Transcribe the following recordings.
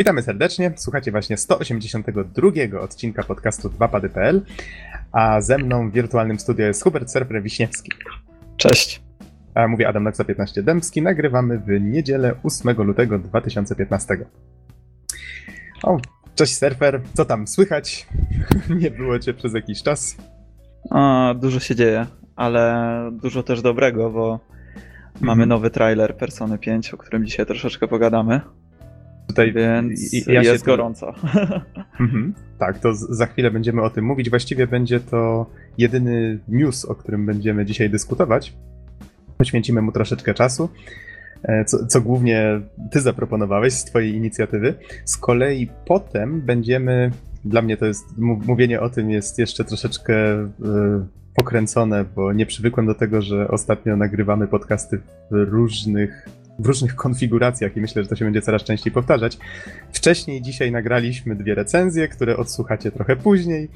Witamy serdecznie. Słuchacie właśnie 182 odcinka podcastu 2pady.pl, a ze mną w wirtualnym studio jest Hubert Surfer Wiśniewski. Cześć. A mówię Adam Naksa 15 Dębski. Nagrywamy w niedzielę 8 lutego 2015. O, cześć Surfer. Co tam słychać? Nie było cię przez jakiś czas. O, dużo się dzieje, ale dużo też dobrego, bo mamy nowy trailer Persony 5, o którym dzisiaj troszeczkę pogadamy. Tutaj więc i, jest gorąco. Mhm. Tak, to za chwilę będziemy o tym mówić. Właściwie będzie to jedyny news, o którym będziemy dzisiaj dyskutować. Poświęcimy mu troszeczkę czasu. E, co, co, głównie ty zaproponowałeś z twojej inicjatywy. Z kolei potem będziemy, dla mnie to jest, mówienie o tym jest jeszcze troszeczkę y, pokręcone, bo nie przywykłem do tego, że ostatnio nagrywamy podcasty w różnych w różnych konfiguracjach i myślę, że to się będzie coraz częściej powtarzać. Wcześniej dzisiaj nagraliśmy dwie recenzje, które odsłuchacie trochę później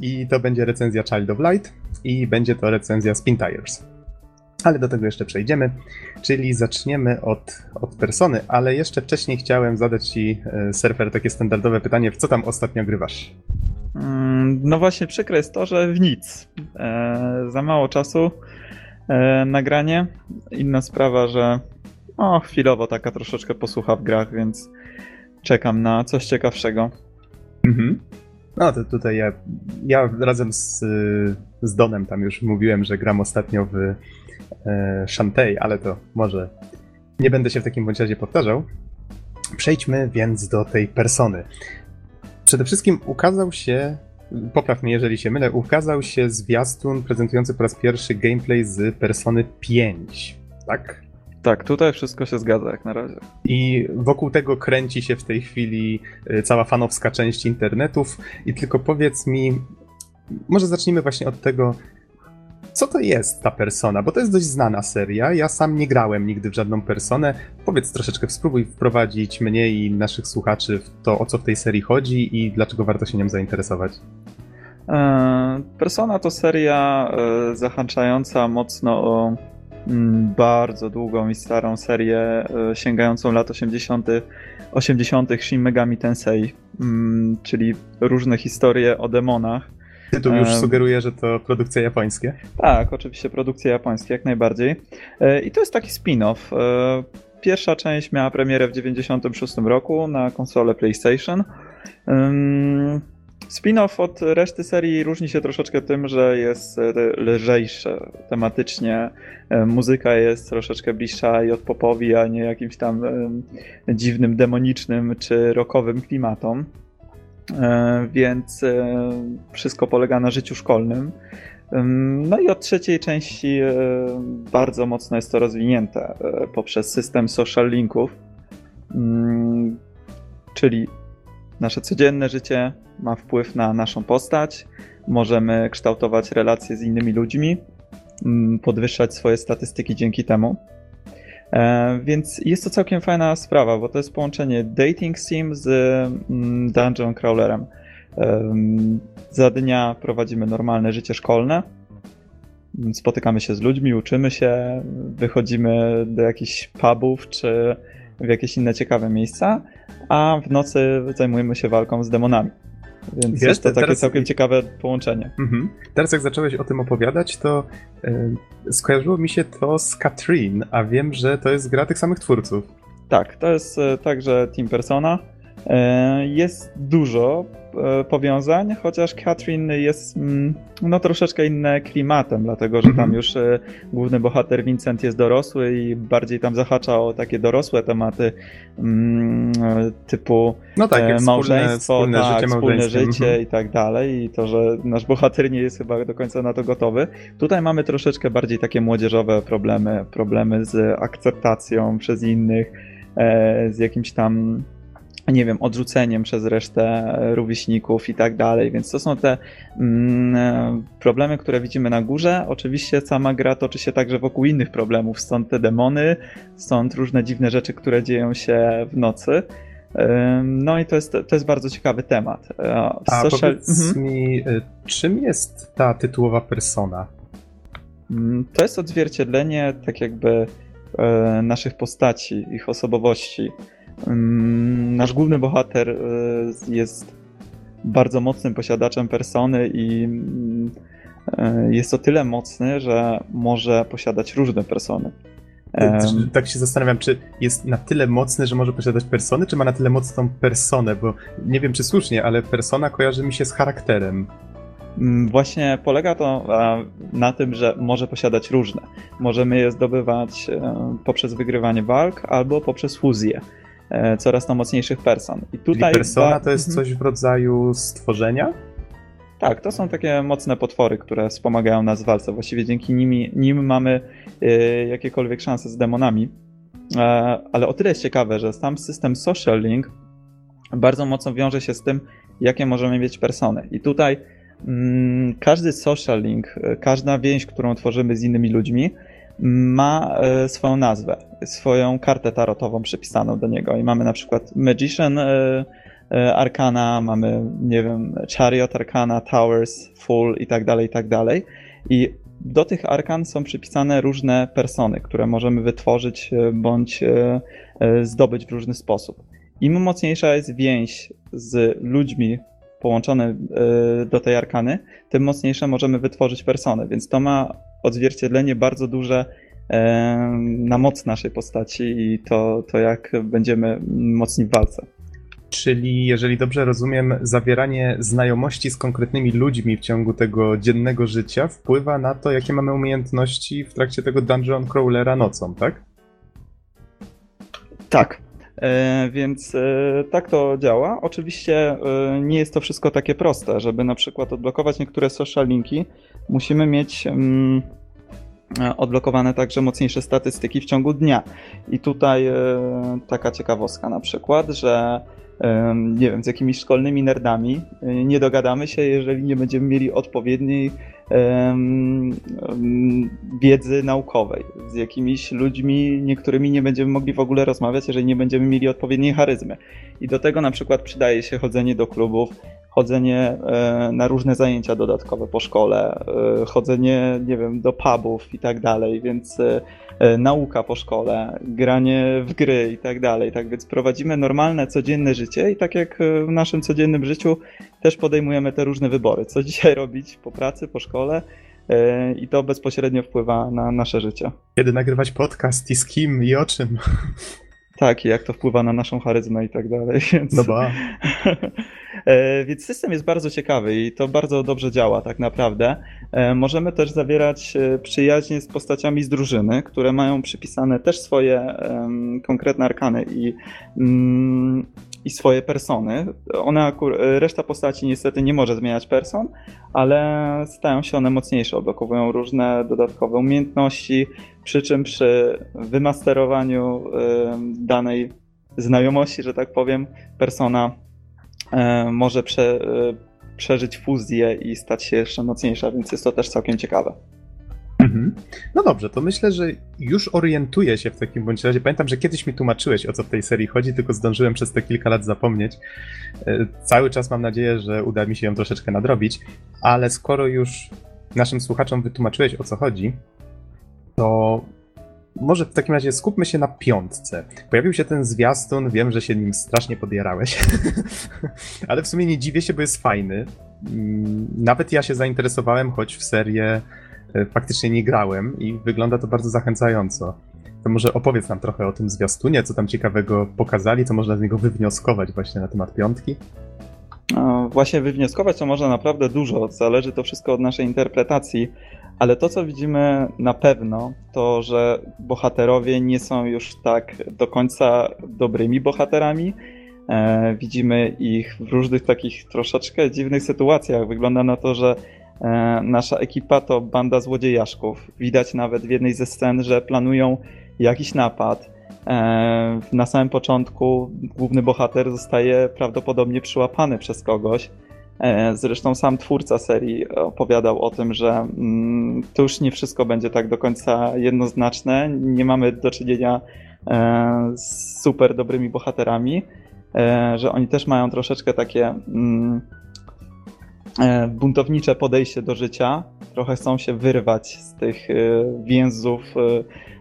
i to będzie recenzja Child of Light i będzie to recenzja Spin Tires. Ale do tego jeszcze przejdziemy, czyli zaczniemy od, od persony, ale jeszcze wcześniej chciałem zadać Ci, e, surfer, takie standardowe pytanie, w co tam ostatnio grywasz? Mm, no właśnie, przykre jest to, że w nic. E, za mało czasu e, nagranie. Inna sprawa, że o, chwilowo taka troszeczkę posłucha w grach, więc czekam na coś ciekawszego. Mhm. No to tutaj ja, ja razem z, z Donem tam już mówiłem, że gram ostatnio w e, Shantae, ale to może nie będę się w takim bądź razie powtarzał. Przejdźmy więc do tej persony. Przede wszystkim ukazał się, popraw mnie jeżeli się mylę, ukazał się zwiastun prezentujący po raz pierwszy gameplay z Persony 5, tak? Tak, tutaj wszystko się zgadza jak na razie. I wokół tego kręci się w tej chwili y, cała fanowska część internetów. I tylko powiedz mi, może zacznijmy właśnie od tego, co to jest ta persona, bo to jest dość znana seria. Ja sam nie grałem nigdy w żadną personę. Powiedz troszeczkę, spróbuj wprowadzić mnie i naszych słuchaczy w to, o co w tej serii chodzi i dlaczego warto się nią zainteresować. E, persona to seria e, zahaczająca mocno o bardzo długą i starą serię e, sięgającą lat 80. 80. Shin Megami Tensei, mm, czyli różne historie o demonach. Tytuł już sugeruje, że to produkcja japońskie. Tak, oczywiście produkcja japońskie, jak najbardziej. E, I to jest taki spin-off. E, pierwsza część miała premierę w 96 roku na konsolę PlayStation. Spin-off od reszty serii różni się troszeczkę tym, że jest lżejsze tematycznie. E, muzyka jest troszeczkę bliższa i od popowi, a nie jakimś tam e, dziwnym, demonicznym czy rockowym klimatom. E, więc wszystko polega na życiu szkolnym. No i od trzeciej części bardzo mocno jest to rozwinięte poprzez system social linków, mm, czyli nasze codzienne życie ma wpływ na naszą postać, możemy kształtować relacje z innymi ludźmi, mm, podwyższać swoje statystyki dzięki temu. E, więc jest to całkiem fajna sprawa, bo to jest połączenie dating sim z mm, dungeon crawlerem. Za dnia prowadzimy normalne życie szkolne, spotykamy się z ludźmi, uczymy się, wychodzimy do jakichś pubów czy w jakieś inne ciekawe miejsca, a w nocy zajmujemy się walką z demonami. Więc Wiesz, jest to takie teraz... całkiem ciekawe połączenie. Mhm. Teraz jak zacząłeś o tym opowiadać, to yy, skojarzyło mi się to z Katrin, a wiem, że to jest gra tych samych twórców. Tak, to jest e, także Team Persona. E, jest dużo e, powiązań, chociaż Katrin jest mm, no, troszeczkę inne klimatem, dlatego że tam mhm. już e, główny bohater Vincent jest dorosły i bardziej tam zahacza o takie dorosłe tematy mm, typu no tak, małżeństwo, wspólne, tak, życie, wspólne życie mhm. i tak dalej i to, że nasz bohater nie jest chyba do końca na to gotowy. Tutaj mamy troszeczkę bardziej takie młodzieżowe problemy, problemy z akceptacją przez innych, z jakimś tam nie wiem, odrzuceniem przez resztę rówieśników i tak dalej, więc to są te mm, problemy, które widzimy na górze. Oczywiście sama gra toczy się także wokół innych problemów, stąd te demony, stąd różne dziwne rzeczy, które dzieją się w nocy. No i to jest, to jest bardzo ciekawy temat. E, A social... powiedz mhm. mi, e, czym jest ta tytułowa persona? Mm, to jest odzwierciedlenie tak jakby e, naszych postaci, ich osobowości. Nasz główny bohater y, jest bardzo mocnym posiadaczem persony i y, jest o tyle mocny, że może posiadać różne persony. Tak się zastanawiam, czy jest na tyle mocny, że może posiadać persony, czy ma na tyle mocną personę, bo nie wiem czy słusznie, ale persona kojarzy mi się z charakterem. Właśnie polega to na tym, że może posiadać różne. Możemy je zdobywać e, poprzez wygrywanie walk albo poprzez fuzję e, coraz to mocniejszych person. I tutaj Czyli persona to jest mhm. coś w rodzaju stworzenia? Tak, to są takie mocne potwory, które wspomagają nas w walce. Właściwie dzięki nimi, nim mamy e, jakiekolwiek szanse z demonami. Ale o tyle jest ciekawe, że sam system Social Link bardzo mocno wiąże się z tym, jakie możemy mieć persony. I tutaj Mm, każdy social link, e, każda więź, którą tworzymy z innymi ludźmi, ma e, swoją nazwę, swoją kartę tarotową przypisaną do niego. I mamy na przykład Magician e, Arcana, mamy, nie wiem, Chariot Arcana, Towers, Full i tak dalej, i tak dalej. I do tych arkan są przypisane różne persony, które możemy wytworzyć bądź zdobyć w różny sposób. Im mocniejsza jest więź z ludźmi, połączone e, do tej arkany, tym mocniejsze możemy wytworzyć persony, więc to ma odzwierciedlenie bardzo duże na moc naszej postaci i to, to jak będziemy mocni w walce. Czyli, jeżeli dobrze rozumiem, zawieranie znajomości z konkretnymi ludźmi w ciągu tego dziennego życia wpływa na to, jakie mamy umiejętności w trakcie tego dungeon crawlera nocą, tak? Tak. E, więc e, tak to działa. Oczywiście e, nie jest to wszystko takie proste. Żeby na przykład odblokować niektóre social linki, musimy mieć mm, odblokowane także mocniejsze statystyki w ciągu dnia. I tutaj taka ciekawostka na przykład, że nie wiem, z jakimiś szkolnymi nerdami nie dogadamy się, jeżeli nie będziemy mieli odpowiedniej wiedzy naukowej. Z jakimiś ludźmi, niektórymi nie będziemy mogli w ogóle rozmawiać, jeżeli nie będziemy mieli odpowiedniej charyzmy. I do tego na przykład przydaje się chodzenie do klubów, chodzenie e, na różne zajęcia dodatkowe po szkole, e, chodzenie, nie wiem, do pubów i tak dalej, więc e, nauka po szkole, granie w gry i tak dalej. Tak więc prowadzimy normalne, codzienne życie i tak jak w naszym codziennym życiu też podejmujemy te różne wybory. Co dzisiaj robić po pracy, po szkole, i to bezpośrednio wpływa na nasze życie. Kiedy nagrywać podcast i z kim i o czym? Tak, i jak to wpływa na naszą charyzmę i tak dalej. Więc... No ba. E, więc system jest bardzo ciekawy i to bardzo dobrze działa tak naprawdę. E, możemy też zawierać e, przyjaźnie z postaciami z drużyny, które mają przypisane też swoje konkretne arkany i, mm, i swoje persony. One, reszta postaci niestety nie może zmieniać person, ale stają się one mocniejsze, odblokowują różne dodatkowe umiejętności, przy czym przy wymasterowaniu danej znajomości, że tak powiem, persona może prze, e, przeżyć fuzję i stać się jeszcze mocniejsza, więc jest to też całkiem ciekawe. Mhm. No dobrze, to myślę, że już orientuję się w takim bądź razie. Pamiętam, że kiedyś mi tłumaczyłeś, o co w tej serii chodzi, tylko zdążyłem przez te kilka lat zapomnieć. E, cały czas mam nadzieję, że uda mi się ją troszeczkę nadrobić, ale skoro już naszym słuchaczom wytłumaczyłeś, o co chodzi, to może w takim razie skupmy się na piątce. Pojawił się ten zwiastun, wiem, że się nim strasznie podjarałeś, ale w sumie nie dziwię się, bo jest fajny. Mm, nawet ja się zainteresowałem, choć w serię faktycznie nie grałem i wygląda to bardzo zachęcająco. To może opowiedz nam trochę o tym zwiastunie, co tam ciekawego pokazali, co można z niego wywnioskować właśnie na temat piątki. No, właśnie wywnioskować to można naprawdę dużo, zależy to wszystko od naszej interpretacji. Ale to, co widzimy na pewno, to że bohaterowie nie są już tak do końca dobrymi bohaterami. E, widzimy ich w różnych takich troszeczkę dziwnych sytuacjach. Wygląda na to, że e, nasza ekipa to banda złodziejaszków. Widać nawet w jednej ze scen, że planują jakiś napad. E, na samym początku główny bohater zostaje prawdopodobnie przyłapany przez kogoś E, zresztą sam twórca serii opowiadał o tym, że mm, to już nie wszystko będzie tak do końca jednoznaczne. Nie mamy do czynienia e, z super dobrymi bohaterami, e, że oni też mają troszeczkę takie mm, e, buntownicze podejście do życia, trochę chcą się wyrwać z tych więzów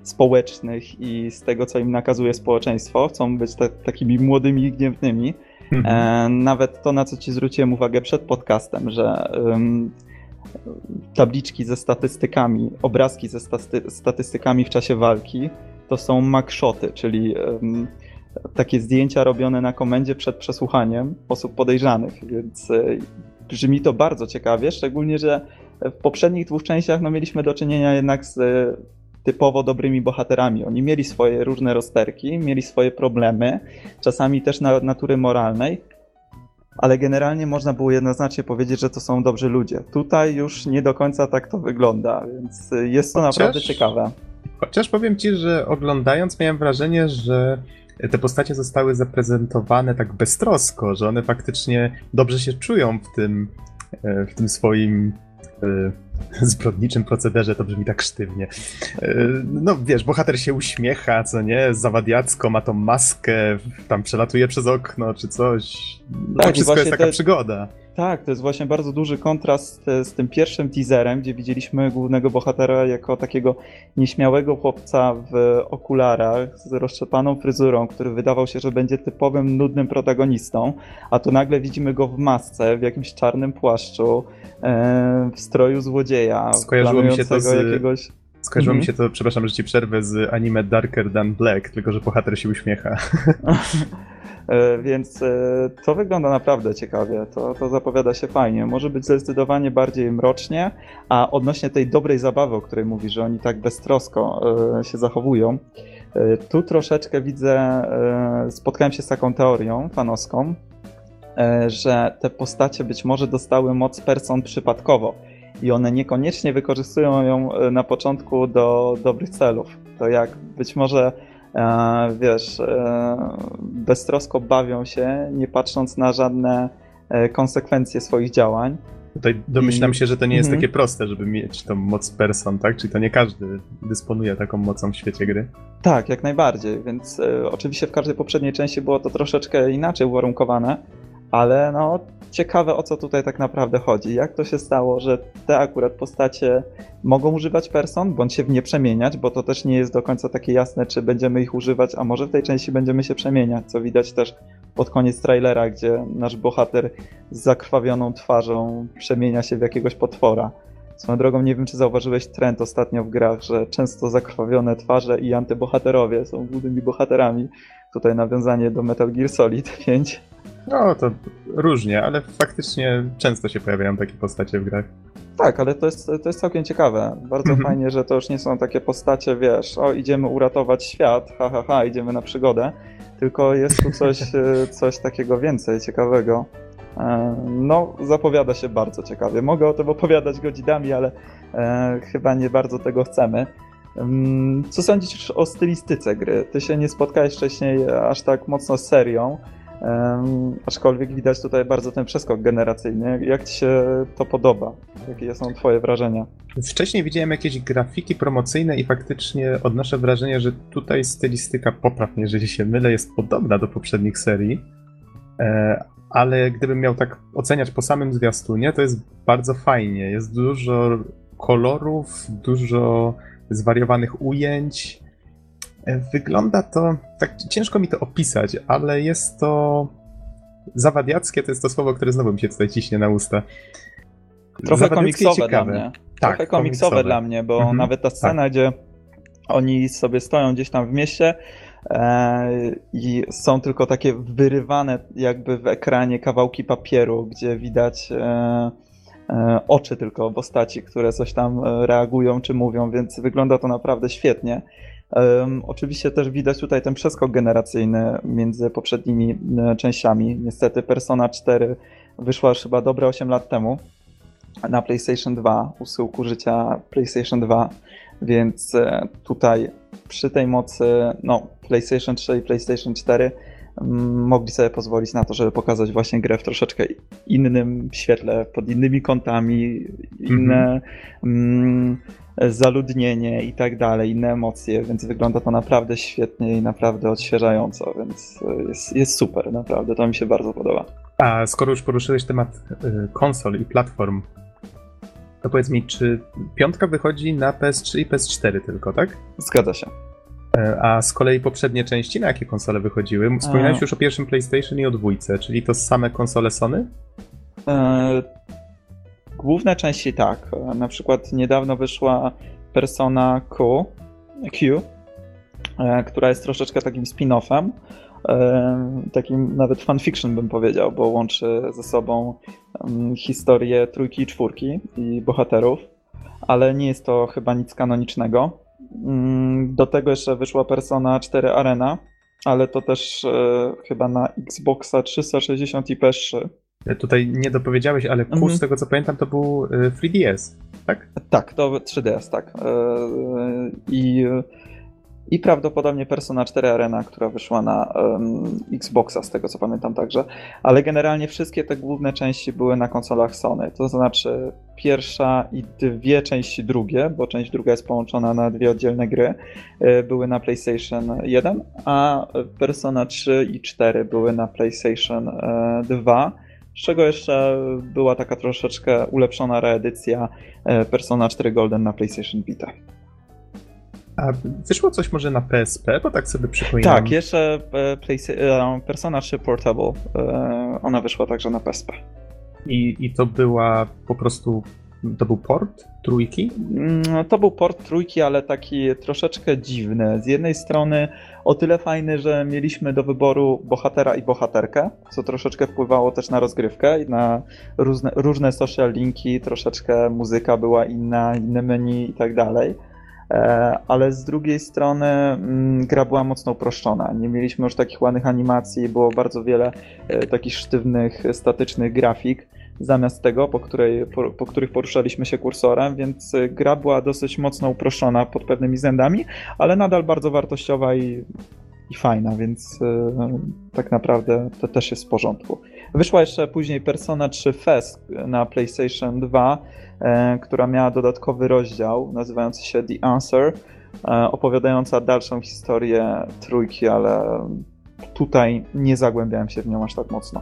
społecznych i z tego, co im nakazuje społeczeństwo. Chcą być te, takimi młodymi i gniewnymi. Mhm. Nawet to, na co ci zwróciłem uwagę przed podcastem, że um, tabliczki ze statystykami, obrazki ze staty statystykami w czasie walki to są makshoty, czyli um, takie zdjęcia robione na komendzie przed przesłuchaniem osób podejrzanych, więc e, brzmi to bardzo ciekawie, szczególnie, że w poprzednich dwóch częściach no, mieliśmy do czynienia jednak z e, typowo dobrymi bohaterami. Oni mieli swoje różne rozterki, mieli swoje problemy, czasami też na natury moralnej, ale generalnie można było jednoznacznie powiedzieć, że to są dobrzy ludzie. Tutaj już nie do końca tak to wygląda, więc jest to Chociaż... naprawdę ciekawe. Chociaż powiem ci, że oglądając miałem wrażenie, że te postacie zostały zaprezentowane tak beztrosko, że one faktycznie dobrze się czują w tym, e, w tym swoim e, zbrodniczym procederze, to brzmi tak sztywnie. E, no wiesz, bohater się uśmiecha, co nie, zawadiacko, ma tą maskę, tam przelatuje przez okno czy coś. No, tak, to wszystko jest taka te... przygoda. Tak, to jest właśnie bardzo duży kontrast e, z tym pierwszym teaserem, gdzie widzieliśmy głównego bohatera jako takiego nieśmiałego chłopca w okularach z roztrzepaną fryzurą, który wydawał się, że będzie typowym, nudnym protagonistą, a tu nagle widzimy go w masce, w jakimś czarnym płaszczu, e, w stroju złodzieja, Skojarzyło mi się to z... jakiegoś... Skojarzyło mhm. mi się to, przepraszam, że ci przerwę, z anime Darker Than Black, tylko że bohater się uśmiecha. E, więc e, to wygląda naprawdę ciekawie, to, to zapowiada się fajnie. Może być zdecydowanie bardziej mrocznie, a odnośnie tej dobrej zabawy, o której mówi, że oni tak beztrosko e, się zachowują, tu troszeczkę widzę, spotkałem się z taką teorią fanowską, że te postacie być może dostały moc person przypadkowo i one niekoniecznie wykorzystują ją na początku do dobrych celów. To jak być może wiesz, e, beztrosko bawią się, nie patrząc na żadne e, konsekwencje swoich działań. Tutaj domyślam się, że to nie jest mhm. takie proste, żeby mieć tą moc person, tak? Czyli to nie każdy dysponuje taką mocą w świecie gry. Tak, jak najbardziej, więc e, oczywiście w każdej poprzedniej części było to troszeczkę inaczej uwarunkowane, ale no ciekawe o co tutaj tak naprawdę chodzi. Jak to się stało, że te akurat postacie mogą używać person, bądź się w nie przemieniać, bo to też nie jest do końca takie jasne, czy będziemy ich używać, a może w tej części będziemy się przemieniać, co widać też pod koniec trailera, gdzie nasz bohater z zakrwawioną twarzą przemienia się w jakiegoś potwora. Swoją drogą, nie wiem, czy zauważyłeś trend ostatnio w grach, że często zakrwawione twarze i antybohaterowie są głównymi bohaterami. Tutaj nawiązanie do Metal Gear Solid 5. No, to różnie, ale faktycznie często się pojawiają takie postacie w grach. Tak, ale to jest, to jest całkiem ciekawe. Bardzo mhm. fajnie, że to już nie są takie postacie, wiesz, o idziemy uratować świat, ha, ha, ha, idziemy na przygodę, tylko jest tu coś, e, coś takiego więcej ciekawego. E, no, zapowiada się bardzo ciekawie. Mogę o tym opowiadać godzinami, ale e, chyba nie bardzo tego chcemy. Mm, co sądzisz o stylistyce gry? Ty się nie spotkałeś wcześniej aż tak mocno z serią. Um, aczkolwiek widać tutaj bardzo ten przeskok generacyjny. Jak ci się to podoba? Jakie są twoje wrażenia? Wcześniej widziałem jakieś grafiki promocyjne i faktycznie odnoszę wrażenie, że tutaj stylistyka, poprawnie, jeżeli się mylę, jest podobna do poprzednich serii. E, ale gdybym miał tak oceniać po samym zwiastunie, to jest bardzo fajnie. Jest dużo kolorów, dużo zwariowanych ujęć. Wygląda to, tak ciężko mi to opisać, ale jest to zawadiackie, to jest to słowo, które znowu mi się tutaj ciśnie na usta. Trochę komiksowe dla mnie. Tak, Trochę komiksowe, komiksowe dla mnie, bo mhm, nawet ta scena, tak. gdzie oni sobie stoją gdzieś tam w mieście e, i są tylko takie wyrywane jakby w ekranie kawałki papieru, gdzie widać e, e, oczy tylko postaci, które coś tam reagują czy mówią, więc wygląda to naprawdę świetnie. Oczywiście też widać tutaj ten przeskok generacyjny między poprzednimi e, częściami. Niestety Persona 4 wyszła już chyba dobre 8 lat temu na PlayStation 2, u syłku życia PlayStation 2, więc e, tutaj przy tej mocy no, PlayStation 3 i PlayStation 4 mogli sobie pozwolić na to, żeby pokazać właśnie grę w troszeczkę innym świetle, pod innymi kątami, inne mm, zaludnienie i tak dalej, inne emocje, więc wygląda to naprawdę świetnie i naprawdę odświeżająco, więc jest, jest super, naprawdę, to mi się bardzo podoba. A skoro już poruszyłeś temat y, konsol i platform, to powiedz mi, czy piątka wychodzi na PS3 i PS4 tylko, tak? Zgadza się. E, a z kolei poprzednie części na jakie konsole wychodziły? Wspominałeś już o pierwszym PlayStation i o dwójce, czyli to same konsole Sony? E, główne części tak. Na przykład niedawno wyszła Persona Q, Q e, która jest troszeczkę takim spin-offem. Takim nawet fanfiction bym powiedział, bo łączy ze sobą historię trójki i czwórki i bohaterów, ale nie jest to chyba nic kanonicznego. Mm, do tego jeszcze wyszła Persona 4 Arena, ale to też e, chyba na Xboxa 360 i PS3. E, tutaj nie dopowiedziałeś, ale kurs mhm. z tego co pamiętam to był 3DS, e, tak? Tak, to 3DS, tak. I i prawdopodobnie Persona 4 Arena, która wyszła na um, Xboxa, z tego co pamiętam także. Ale generalnie wszystkie te główne części były na konsolach Sony. To znaczy pierwsza i dwie części drugie, bo część druga jest połączona na dwie oddzielne gry, e, były na PlayStation 1, a Persona 3 i 4 były na PlayStation 2 e, z czego jeszcze była taka troszeczkę ulepszona reedycja e, Persona 4 Golden na PlayStation Vita. A wyszło coś może na PSP, bo tak sobie przypominam. Tak, jeszcze e, e, Persona 3 Portable, e, ona wyszła także na PSP. I, I to była po prostu, to był port trójki? Mm, to był port trójki, ale taki troszeczkę dziwny. Z jednej strony o tyle fajny, że mieliśmy do wyboru bohatera i bohaterkę, co troszeczkę wpływało też na rozgrywkę i na różne, różne social linki, troszeczkę muzyka była inna, inne menu i tak dalej. E, ale z drugiej strony mm, gra była mocno uproszczona. Nie mieliśmy już takich ładnych animacji, było bardzo wiele e, takich sztywnych, statycznych grafik zamiast tego, po, której, po, po, których poruszaliśmy się kursorem, więc e, gra była dosyć mocno uproszczona pod pewnymi względami, ale nadal bardzo wartościowa i, i fajna, więc tak naprawdę to też jest w porządku. Wyszła jeszcze później Persona 3 Fest na PlayStation 2, E, która miała dodatkowy rozdział nazywający się The Answer, e, opowiadająca dalszą historię trójki, ale tutaj nie zagłębiałem się w nią aż tak mocno.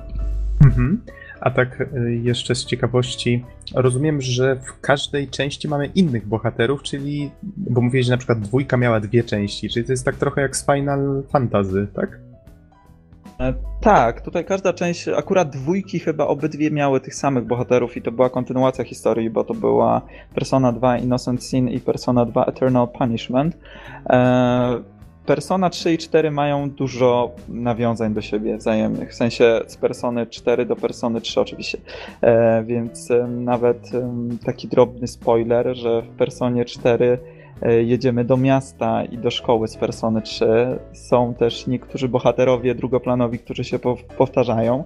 Mhm. A tak e, jeszcze z ciekawości, rozumiem, że w każdej części mamy innych bohaterów, czyli, bo mówiłeś, że na przykład dwójka miała dwie części, czyli to jest tak trochę jak z Final Fantasy, tak? E, tak, tutaj każda część, akurat dwójki chyba obydwie miały tych samych bohaterów i to była kontynuacja historii, bo to była Persona 2 Innocent Sin i Persona 2 Eternal Punishment. E, Persona 3 i 4 mają dużo nawiązań do siebie wzajemnych, w sensie z Persony 4 do Persony 3 oczywiście, e, więc nawet taki drobny spoiler, że w Personie 4 E, jedziemy do miasta i do szkoły z Persony 3. Są też niektórzy bohaterowie drugoplanowi, którzy się powtarzają,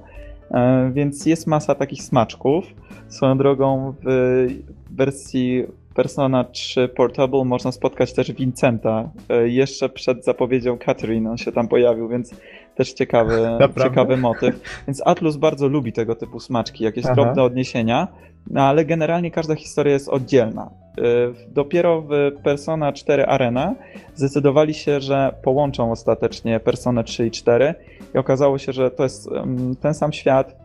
e, więc jest masa takich smaczków. Swoją drogą w wersji Persona 3 Portable można spotkać też Vincenta. E, jeszcze przed zapowiedzią Catherine on się tam pojawił, więc też ciekawy, ciekawy motyw. Więc Atlus bardzo lubi tego typu smaczki, jakieś Aha. drobne odniesienia, no ale generalnie każda historia jest oddzielna. Y, dopiero w Persona 4 Arena zdecydowali się, że połączą ostatecznie Persona 3 i 4 i okazało się, że to jest ten sam świat,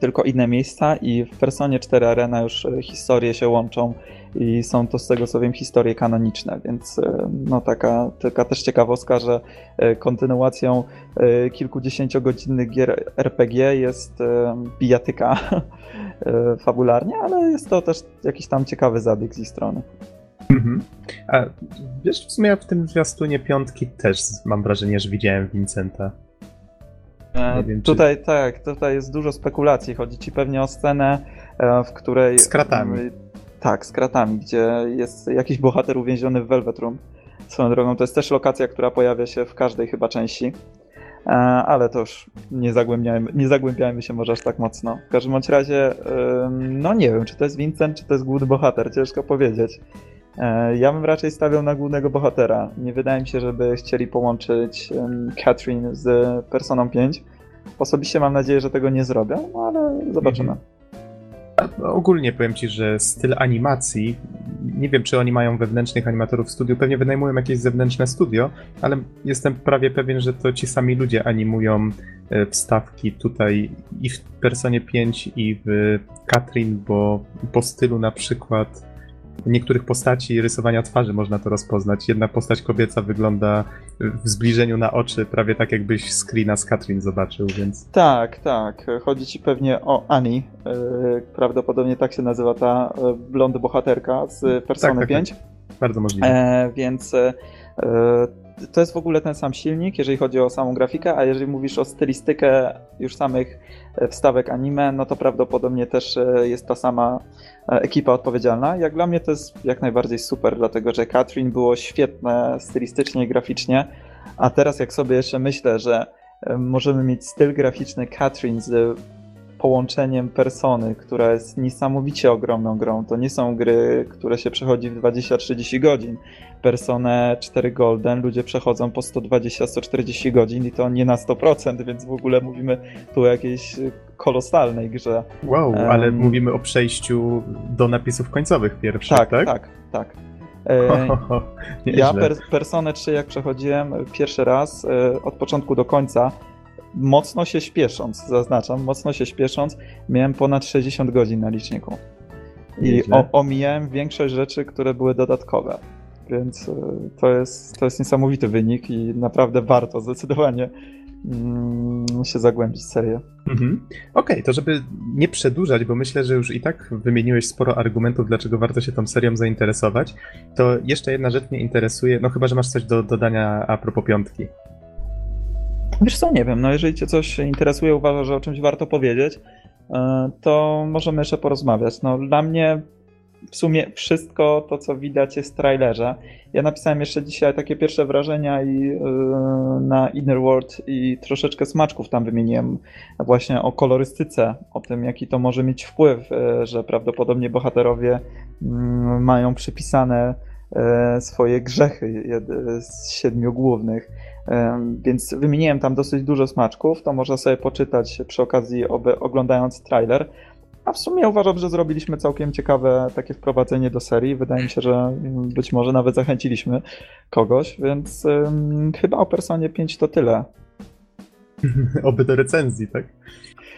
tylko inne miejsca i w Personie 4 Arena już y, historie się łączą i są to z tego co wiem historie kanoniczne, więc y, no taka, taka też ciekawostka, że kontynuacją kilkudziesięciogodzinnych gier RPG jest bijatyka E, fabularnie, ale jest to też jakiś tam ciekawy zabieg z ich strony. Mhm. A wiesz, w sumie w tym zwiastunie piątki też mam wrażenie, że widziałem Vincenta. E, wiem, tutaj czy... tak, tutaj jest dużo spekulacji. Chodzi ci pewnie o scenę, e, w której. Z kratami. Tak, z kratami, gdzie jest jakiś bohater uwięziony w Velvet Room. Swoją drogą, to jest też lokacja, która pojawia się w każdej chyba części. E, ale to już nie zagłębiajmy, nie zagłębiajmy się może aż tak mocno. W każdym bądź razie, no nie wiem, czy to jest Vincent, czy to jest główny bohater, ciężko powiedzieć. E, ja bym raczej stawiał na głównego bohatera. Nie wydaje mi się, żeby chcieli połączyć Catherine z Personą 5. Osobiście mam nadzieję, że tego nie zrobią, no ale zobaczymy. Mhm. Ogólnie powiem ci, że styl animacji nie wiem, czy oni mają wewnętrznych animatorów w studiu, pewnie wynajmują jakieś zewnętrzne studio, ale jestem prawie pewien, że to ci sami ludzie animują e, wstawki tutaj i w Personie 5 i w Katrin, bo po stylu na przykład niektórych postaci rysowania twarzy można to rozpoznać. Jedna postać kobieca wygląda w zbliżeniu na oczy prawie tak, jakbyś screena z Katrin zobaczył, więc... Tak, tak. Chodzi ci pewnie o Annie. Prawdopodobnie tak się nazywa ta e, blond bohaterka z Persony tak, tak, 5. Tak. Bardzo możliwe. E, więc e, to jest w ogóle ten sam silnik, jeżeli chodzi o samą grafikę, a jeżeli mówisz o stylistykę już samych wstawek anime, no to prawdopodobnie też jest ta sama ekipa odpowiedzialna. Jak dla mnie to jest jak najbardziej super, dlatego że Katrin było świetne stylistycznie i graficznie, a teraz jak sobie jeszcze myślę, że możemy mieć styl graficzny Katrin z połączeniem persony, która jest niesamowicie ogromną grą. To nie są gry, które się przechodzi w 20-30 godzin. Personę 4 Golden ludzie przechodzą po 120-140 godzin i to nie na 100%, więc w ogóle mówimy tu o jakiejś kolosalnej grze. Wow, um, ale mówimy o przejściu do napisów końcowych pierwszych, tak? Tak, tak, tak. E, ja per, Personę 3 jak przechodziłem pierwszy raz e, od początku do końca, mocno się śpiesząc, zaznaczam, mocno się śpiesząc, miałem ponad 60 godzin na liczniku. I o, omijałem większość rzeczy, które były dodatkowe. Więc e, to jest, to jest niesamowity wynik i naprawdę warto zdecydowanie mm, się zagłębić w serię. Mhm. Okej, okay, to żeby nie przedłużać, bo myślę, że już i tak wymieniłeś sporo argumentów, dlaczego warto się tą serią zainteresować, to jeszcze jedna rzecz mnie interesuje, no chyba, że masz coś do dodania a propos piątki. Wiesz co, nie wiem, no jeżeli cię coś interesuje, uważasz, że o czymś warto powiedzieć, e, to możemy jeszcze porozmawiać. No dla mnie w sumie wszystko to, co widać jest w trailerze. Ja napisałem jeszcze dzisiaj takie pierwsze wrażenia i yy, na Inner World i troszeczkę smaczków tam wymieniłem właśnie o kolorystyce, o tym, jaki to może mieć wpływ, yy, że prawdopodobnie bohaterowie yy, mają przypisane swoje grzechy z siedmiu głównych. Więc wymieniłem tam dosyć dużo smaczków, to można sobie poczytać przy okazji oglądając trailer. A w sumie uważam, że zrobiliśmy całkiem ciekawe takie wprowadzenie do serii. Wydaje mi się, że być może nawet zachęciliśmy kogoś, więc chyba o Personie 5 to tyle. Oby do recenzji, tak?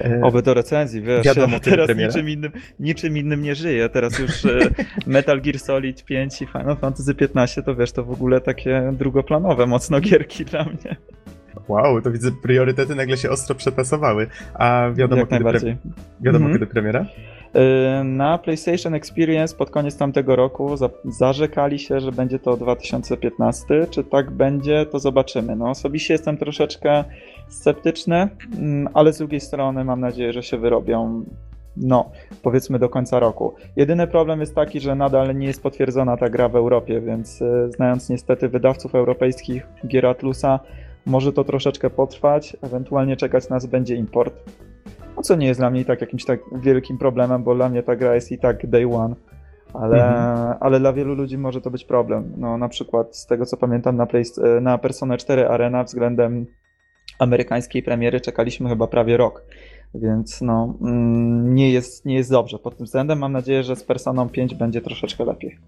E, Oby do recenzji, wiesz, Wiadomo, ja teraz niczym innym, niczym innym nie żyję. Teraz już e, Metal Gear Solid 5 i Final Fantasy 15 to wiesz, to w ogóle takie drugoplanowe mocno gierki dla mnie. Wow, to widzę, priorytety nagle się ostro przetasowały. A wiadomo, Jak kiedy, pre... wiadomo mhm. kiedy premiera? Y, na PlayStation Experience pod koniec tamtego roku zarzekali się, że będzie to 2015. Czy tak będzie, to zobaczymy. No, osobiście jestem troszeczkę sceptyczny, mm, ale z drugiej strony mam nadzieję, że się wyrobią. No, powiedzmy do końca roku. Jedyny problem jest taki, że nadal nie jest potwierdzona ta gra w Europie, więc y, znając niestety wydawców europejskich gier Atlusa, może to troszeczkę potrwać, ewentualnie czekać nas będzie import. No co nie jest dla mnie i tak jakimś tak wielkim problemem, bo dla mnie ta gra jest i tak day one. Ale, mhm. ale dla wielu ludzi może to być problem. No, na przykład z tego co pamiętam na, Play, na Persona 4 Arena względem amerykańskiej premiery czekaliśmy chyba prawie rok. Więc no, mm, nie jest, nie jest dobrze pod tym względem. Mam nadzieję, że z Personą 5 będzie troszeczkę lepiej.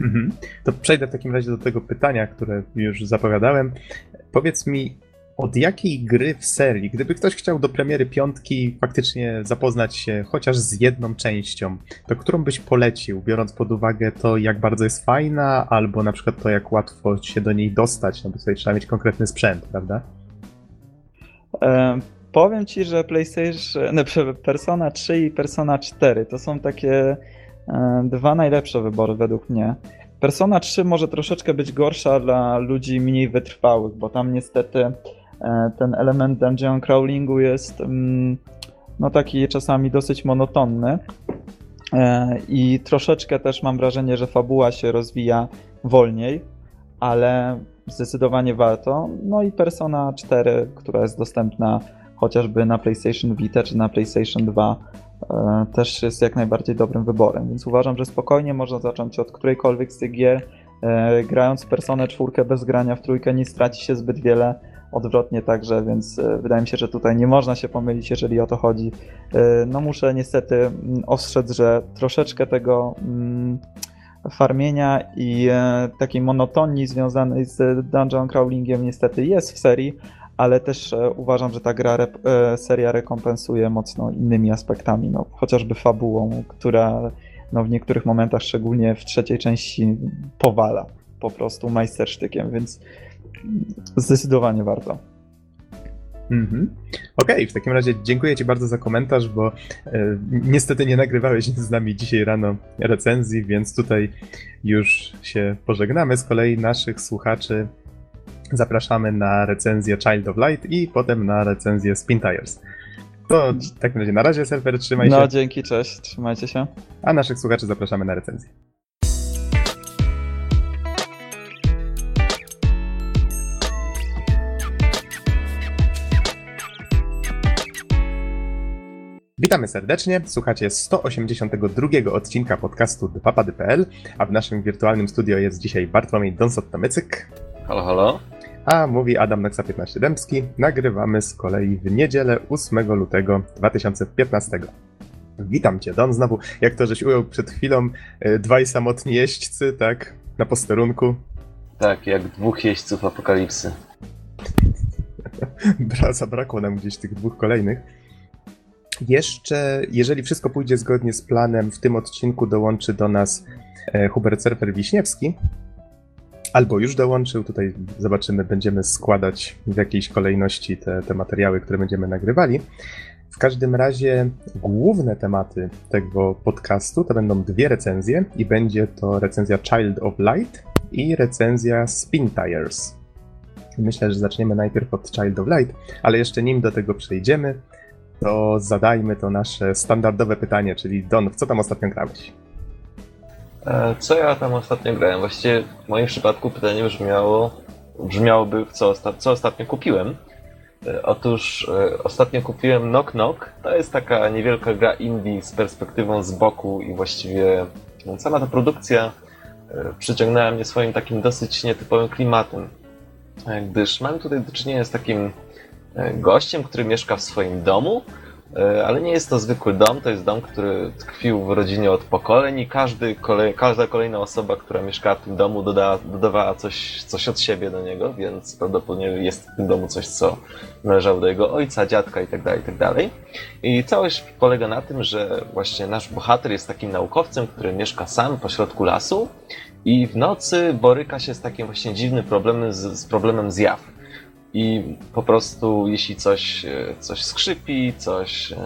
Mhm. To przejdę w takim razie do tego pytania, które już zapowiadałem. Powiedz mi, od jakiej gry w serii, gdyby ktoś chciał do premiery piątki faktycznie zapoznać się chociaż z jedną częścią, to którą byś polecił, biorąc pod uwagę to, jak bardzo jest fajna, albo na przykład to, jak łatwo się do niej dostać, no bo tutaj trzeba mieć konkretny sprzęt, prawda? E, powiem ci, że PlayStation, no, Persona 3 i Persona 4 to są takie e, dwa najlepsze wybory według mnie. Persona 3 może troszeczkę być gorsza dla ludzi mniej wytrwałych, bo tam niestety e, ten element dungeon crawlingu jest mm, no taki czasami dosyć monotonny e, i troszeczkę też mam wrażenie, że fabuła się rozwija wolniej, ale zdecydowanie warto. No i Persona 4, która jest dostępna chociażby na PlayStation Vita czy na PlayStation 2 E, też jest jak najbardziej dobrym wyborem, więc uważam, że spokojnie można zacząć od którejkolwiek z tych gier. E, grając Personę czwórkę bez grania w trójkę nie straci się zbyt wiele, odwrotnie także, więc e, wydaje mi się, że tutaj nie można się pomylić, jeżeli o to chodzi. No muszę niestety mm, ostrzec, że troszeczkę tego mm, farmienia i e, takiej monotonii związanej z dungeon crawlingiem niestety jest w serii, ale też e, uważam, że ta gra e, seria rekompensuje mocno innymi aspektami, no, chociażby fabułą, która no, w niektórych momentach, szczególnie w trzeciej części, powala po prostu majstersztykiem, więc zdecydowanie warto. Mhm. Okej, okay, w takim razie dziękuję Ci bardzo za komentarz, bo e, niestety nie nagrywałeś z nami dzisiaj rano recenzji, więc tutaj już się pożegnamy. Z kolei naszych słuchaczy zapraszamy na recenzję Child of Light i potem na recenzję Spin Tires. To w takim razie na razie, serwer, trzymaj no, się. No, dzięki, cześć, trzymajcie się. A naszych słuchaczy zapraszamy na recenzję. Witamy serdecznie, słuchacie 182 odcinka podcastu dwapady.pl, a w naszym wirtualnym studio jest dzisiaj Bartłomiej Donsot-Tomycyk. Halo, halo. A mówi Adam Noxa 15 Dębski. Nagrywamy z kolei w niedzielę 8 lutego 2015. Witam cię, Don, znowu, jak to żeś ujął przed chwilą, e, dwaj samotni jeźdźcy, tak, na posterunku. Tak, jak dwóch jeźdźców apokalipsy. Bra, zabrakło nam gdzieś tych dwóch kolejnych. Jeszcze, jeżeli wszystko pójdzie zgodnie z planem, w tym odcinku dołączy do nas e, Hubert Surfer Wiśniewski. Albo już dołączył, tutaj zobaczymy, będziemy składać w jakiejś kolejności te, te materiały, które będziemy nagrywali. W każdym razie główne tematy tego podcastu to będą dwie recenzje i będzie to recenzja Child of Light i recenzja Spin Tires. Myślę, że zaczniemy najpierw od Child of Light, ale jeszcze nim do tego przejdziemy, to zadajmy to nasze standardowe pytanie, czyli Don, w co tam ostatnio grałeś? E, co ja tam ostatnio grałem? Właściwie w moim przypadku pytanie brzmiało, brzmiałoby, co, osta co ostatnio kupiłem. E, otóż e, ostatnio kupiłem Knock Knock. To jest taka niewielka gra indie z perspektywą z boku i właściwie no, sama ta produkcja przyciągnęła mnie swoim takim dosyć nietypowym klimatem. Gdyż mamy tutaj do czynienia z takim gościem, który mieszka w swoim domu, E, ale nie jest to zwykły dom, to jest dom, który tkwił w rodzinie od pokoleń i każdy, każda kolejna osoba, która mieszkała w tym domu, dodała, dodawała coś, coś od siebie do niego, więc prawdopodobnie jest w tym domu coś, co należało do jego ojca, dziadka itd. Tak itd. Tak I całość polega na tym, że właśnie nasz bohater jest takim naukowcem, który mieszka sam pośrodku lasu i w nocy boryka się z takim właśnie dziwnym problemem, z, z problemem zjaw i po prostu jeśli coś, e, coś skrzypi, coś, e,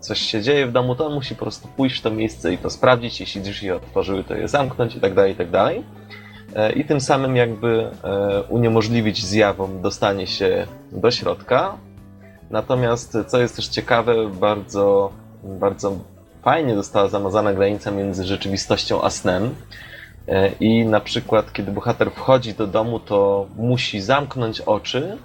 coś się dzieje w domu, to on musi po prostu pójść w to miejsce i to sprawdzić. Jeśli drzwi otworzyły, to je zamknąć i tak dalej, i tak dalej. E, I tym samym jakby uniemożliwić zjawom dostanie się do środka. Natomiast, co jest też ciekawe, bardzo, bardzo fajnie została zamazana granica między rzeczywistością a snem. E, I na przykład, kiedy bohater wchodzi do domu, to musi zamknąć oczy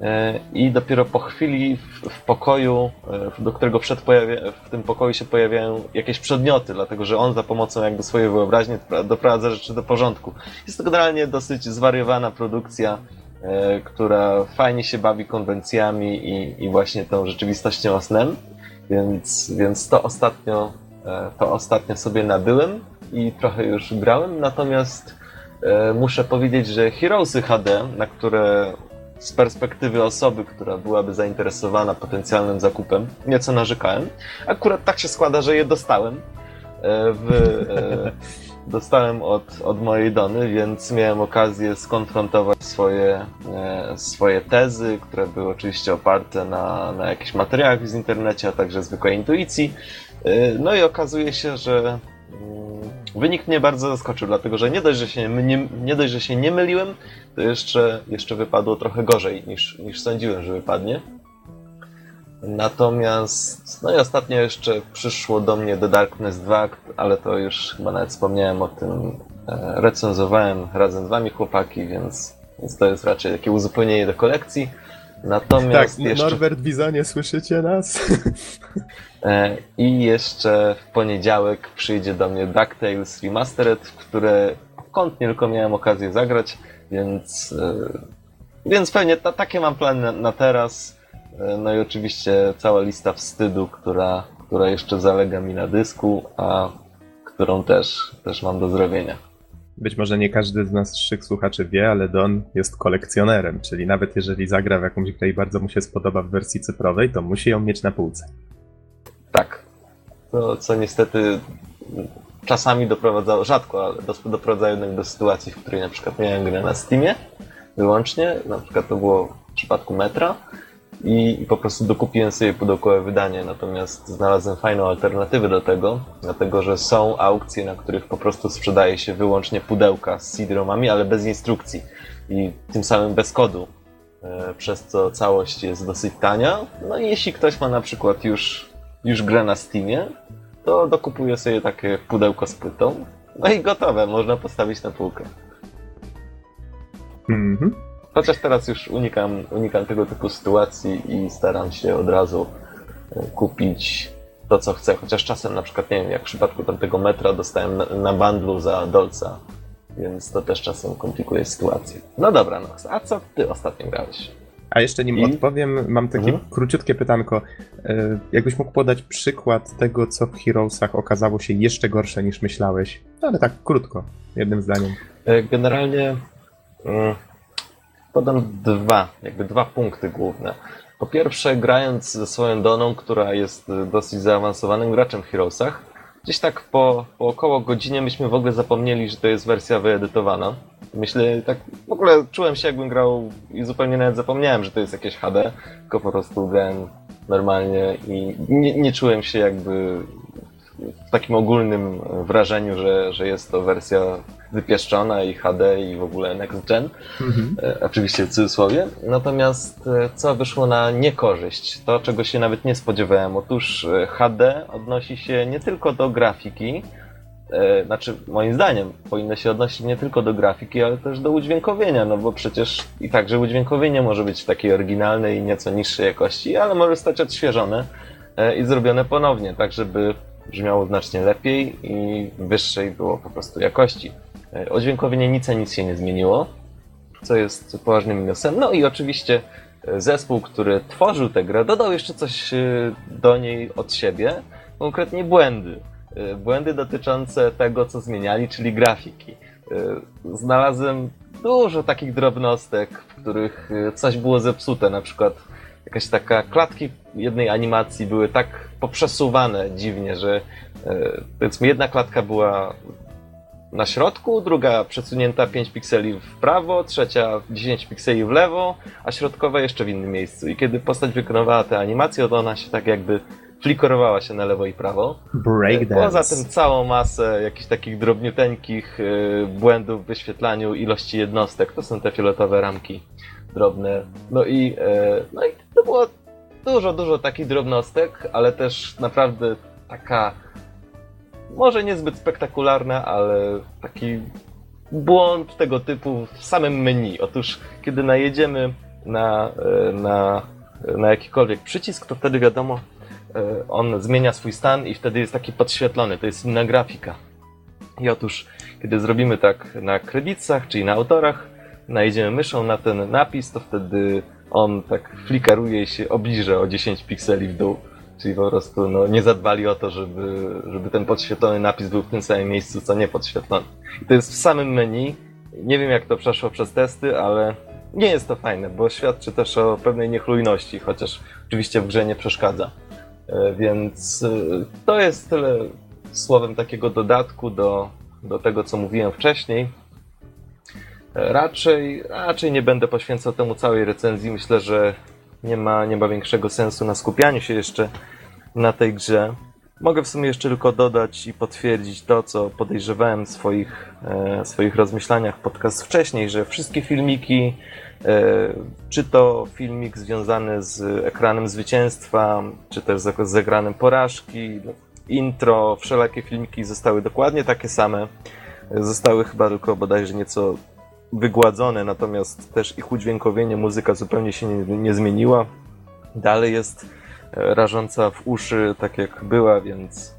e, i dopiero po chwili w, pokoju, e, do którego wszedł, pojawia, w tym pokoju się pojawiają jakieś przedmioty, dlatego że on za pomocą jakby swojej wyobraźni doprowadza rzeczy do porządku. Jest to generalnie dosyć zwariowana produkcja, która fajnie się bawi konwencjami i, i właśnie tą rzeczywistością snem, więc, więc to ostatnio to ostatnio sobie nabyłem i trochę już grałem, natomiast e, muszę powiedzieć, że Heroesy HD, na które z perspektywy osoby, która byłaby zainteresowana potencjalnym zakupem, nieco narzekałem. Akurat tak się składa, że je dostałem. E, w, e, dostałem od, od mojej Dony, więc miałem okazję skonfrontować swoje, e, swoje tezy, które były oczywiście oparte na, na jakichś materiałach z internecie, a także zwykłej intuicji. E, no i okazuje się, że mm, Wynik mnie bardzo zaskoczył, dlatego że nie dość, że się nie, nie, dość, że się nie myliłem, to jeszcze, jeszcze wypadło trochę gorzej niż, niż sądziłem, że wypadnie. Natomiast, no i ostatnio jeszcze przyszło do mnie The Darkness 2, ale to już chyba nawet wspomniałem o tym, e, recenzowałem razem z wami chłopaki, więc, więc to jest raczej takie uzupełnienie do kolekcji. Natomiast tak, jeszcze... Norbert Bizonie, słyszycie nas? E, I jeszcze w poniedziałek przyjdzie do mnie DuckTales Remastered, w które kątnie tylko miałem okazję zagrać, więc, e, więc pewnie ta, takie mam plany na, na teraz. E, no i oczywiście cała lista wstydu, która, która jeszcze zalega mi na dysku, a którą też, też mam do zrobienia. Być może nie każdy z naszych słuchaczy wie, ale Don jest kolekcjonerem, czyli nawet jeżeli zagra w jakąś grę i bardzo mu się spodoba w wersji cyfrowej, to musi ją mieć na półce. Tak. To, co niestety czasami doprowadzało, rzadko, ale doprowadzało jednak do sytuacji, w której na przykład miałem grę na Steamie wyłącznie, na przykład to było w przypadku Metra i, i po prostu dokupiłem sobie pudełkowe wydanie, natomiast znalazłem fajną alternatywę do tego, dlatego że są aukcje, na których po prostu sprzedaje się wyłącznie pudełka z CD-ROMami, ale bez instrukcji i tym samym bez kodu, e, przez co całość jest dosyć tania. No i jeśli ktoś ma na przykład już, już grę na Steamie, to dokupuje sobie takie pudełko z płytą, no i gotowe, można postawić na półkę. Mhm. Chociaż teraz już unikam, unikam tego typu sytuacji i staram się od razu e, kupić to, co chcę. Chociaż czasem, na przykład, nie wiem, jak w przypadku tamtego metra dostałem na, na bandlu za dolca, więc to też czasem komplikuje sytuację. No dobra, Nox, a co ty ostatnio grałeś? A jeszcze nim I? odpowiem, mam takie Mhm. króciutkie pytanko. E, Jakbyś mógł podać przykład tego, co w Heroesach okazało się jeszcze gorsze niż myślałeś? No, ale tak krótko, jednym zdaniem. E, Generalnie mm, podam dwa, jakby dwa punkty główne. Po pierwsze, grając ze swoją Doną, która jest dosyć zaawansowanym graczem w Heroesach, gdzieś tak po, po około godzinie myśmy w ogóle zapomnieli, że to jest wersja wyedytowana. Myślę, tak w ogóle czułem się jakbym grał i zupełnie nawet zapomniałem, że to jest jakieś HD, tylko po prostu grałem normalnie i nie, nie czułem się jakby w takim ogólnym wrażeniu, że, że jest to wersja wypieszczona i HD i w ogóle next gen. Mhm. E, oczywiście w cudzysłowie. Natomiast e, co wyszło na niekorzyść? To, czego się nawet nie spodziewałem. Otóż e, HD odnosi się nie tylko do grafiki, znaczy moim zdaniem powinno się odnosić nie tylko do grafiki, ale też do udźwiękowienia, no bo przecież i także udźwiękowienie może być takiej oryginalnej i nieco niższej jakości, ale może zostać odświeżone i zrobione ponownie, tak żeby brzmiało znacznie lepiej i wyższej było po prostu jakości. E, Odźwiękowienie nic nic się nie zmieniło, co jest poważnym minusem. No i oczywiście e, zespół, który tworzył tę grę, dodał jeszcze coś e, do niej od siebie, konkretnie błędy. Błędy dotyczące tego, co zmieniali, czyli grafiki. Znalazłem dużo takich drobnostek, w których coś było zepsute, na przykład jakaś taka klatki jednej animacji były tak poprzesuwane dziwnie, że powiedzmy jedna klatka była na środku, druga przesunięta 5 pikseli w prawo, trzecia 10 pikseli w lewo, a środkowa jeszcze w innym miejscu. I kiedy postać wykonywała tę animację, to ona się tak jakby flikorowała się na lewo i prawo. Breakdance. Poza tym całą masę jakichś takich drobniuteńkich y, błędów w wyświetlaniu ilości jednostek. To są te fioletowe ramki drobne. No i, e, no i to było dużo, dużo takich drobnostek, ale też naprawdę taka może niezbyt spektakularna, ale taki błąd tego typu w samym menu. Otóż kiedy najedziemy na, e, na, na jakikolwiek przycisk, to wtedy wiadomo, e, on zmienia swój stan i wtedy jest taki podświetlony, to jest inna grafika. I otóż, kiedy zrobimy tak na kredytach, czyli na autorach, najedziemy myszą na ten napis, to wtedy on tak flikaruje i się obniża o 10 pikseli w dół. Czyli po prostu no, nie zadbali o to, żeby, żeby ten podświetlony napis był w tym samym miejscu, co nie podświetlony. To jest w samym menu. Nie wiem, jak to przeszło przez testy, ale nie jest to fajne, bo świadczy też o pewnej niechlujności, chociaż oczywiście w grze nie przeszkadza. E, Więc e, to jest tyle słowem takiego dodatku do, do tego, co mówiłem wcześniej. E, Raczej, raczej nie będę poświęcał temu całej recenzji. Myślę, że nie ma, nie ma większego sensu na skupianiu się jeszcze na tej grze. Mogę w sumie jeszcze tylko dodać i potwierdzić to, co podejrzewałem w swoich, e, swoich rozmyślaniach podcast wcześniej, że wszystkie filmiki, e, czy to filmik związany z ekranem zwycięstwa, czy też z, z ekranem porażki, intro, wszelakie filmiki zostały dokładnie takie same. Zostały chyba tylko bodajże nieco wygładzone, natomiast też ich udźwiękowienie, muzyka zupełnie się nie, nie zmieniła. Dalej jest e, rażąca w uszy, tak jak była, więc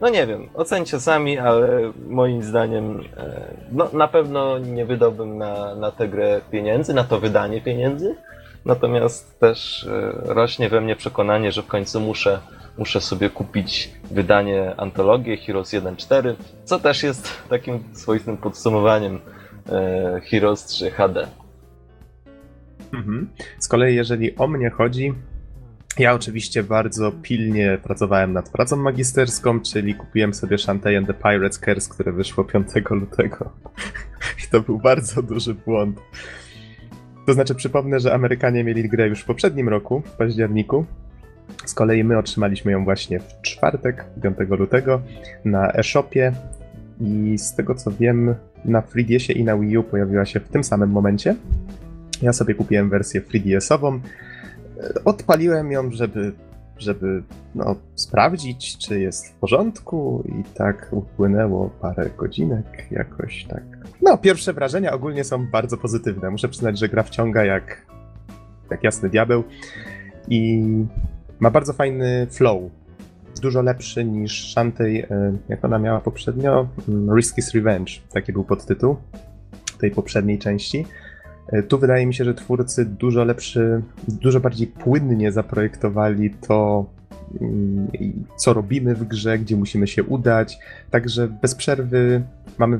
no nie wiem, ocencie sami, ale moim zdaniem e, no, na pewno nie wydałbym na, na tę grę pieniędzy, na to wydanie pieniędzy. Natomiast też e, rośnie we mnie przekonanie, że w końcu muszę muszę sobie kupić wydanie antologię Heroes 1.4, co też jest takim swoistym podsumowaniem Heroes 3 HD. Mhm. Z kolei, jeżeli o mnie chodzi, ja oczywiście bardzo pilnie pracowałem nad pracą magisterską, czyli kupiłem sobie Shantae and the Pirates Curse, które wyszło 5 lutego. I to był bardzo duży błąd. To znaczy, przypomnę, że Amerykanie mieli grę już w poprzednim roku, w październiku. Z kolei my otrzymaliśmy ją właśnie w czwartek, 5 lutego, na eShopie. I z tego co wiem, na 3DS-ie i na Wii U pojawiła się w tym samym momencie. Ja sobie kupiłem wersję 3DS-ową. Odpaliłem ją, żeby, żeby no, sprawdzić, czy jest w porządku, i tak upłynęło parę godzinek, jakoś tak. No, pierwsze wrażenia ogólnie są bardzo pozytywne. Muszę przyznać, że gra wciąga jak, jak jasny diabeł i ma bardzo fajny flow. Dużo lepszy niż Shantae, jak ona miała poprzednio, Risky's Revenge, taki był podtytuł tej poprzedniej części. E, tu wydaje mi się, że twórcy dużo lepszy, dużo bardziej płynnie zaprojektowali to, mm, co robimy w grze, gdzie musimy się udać. Także bez przerwy mamy.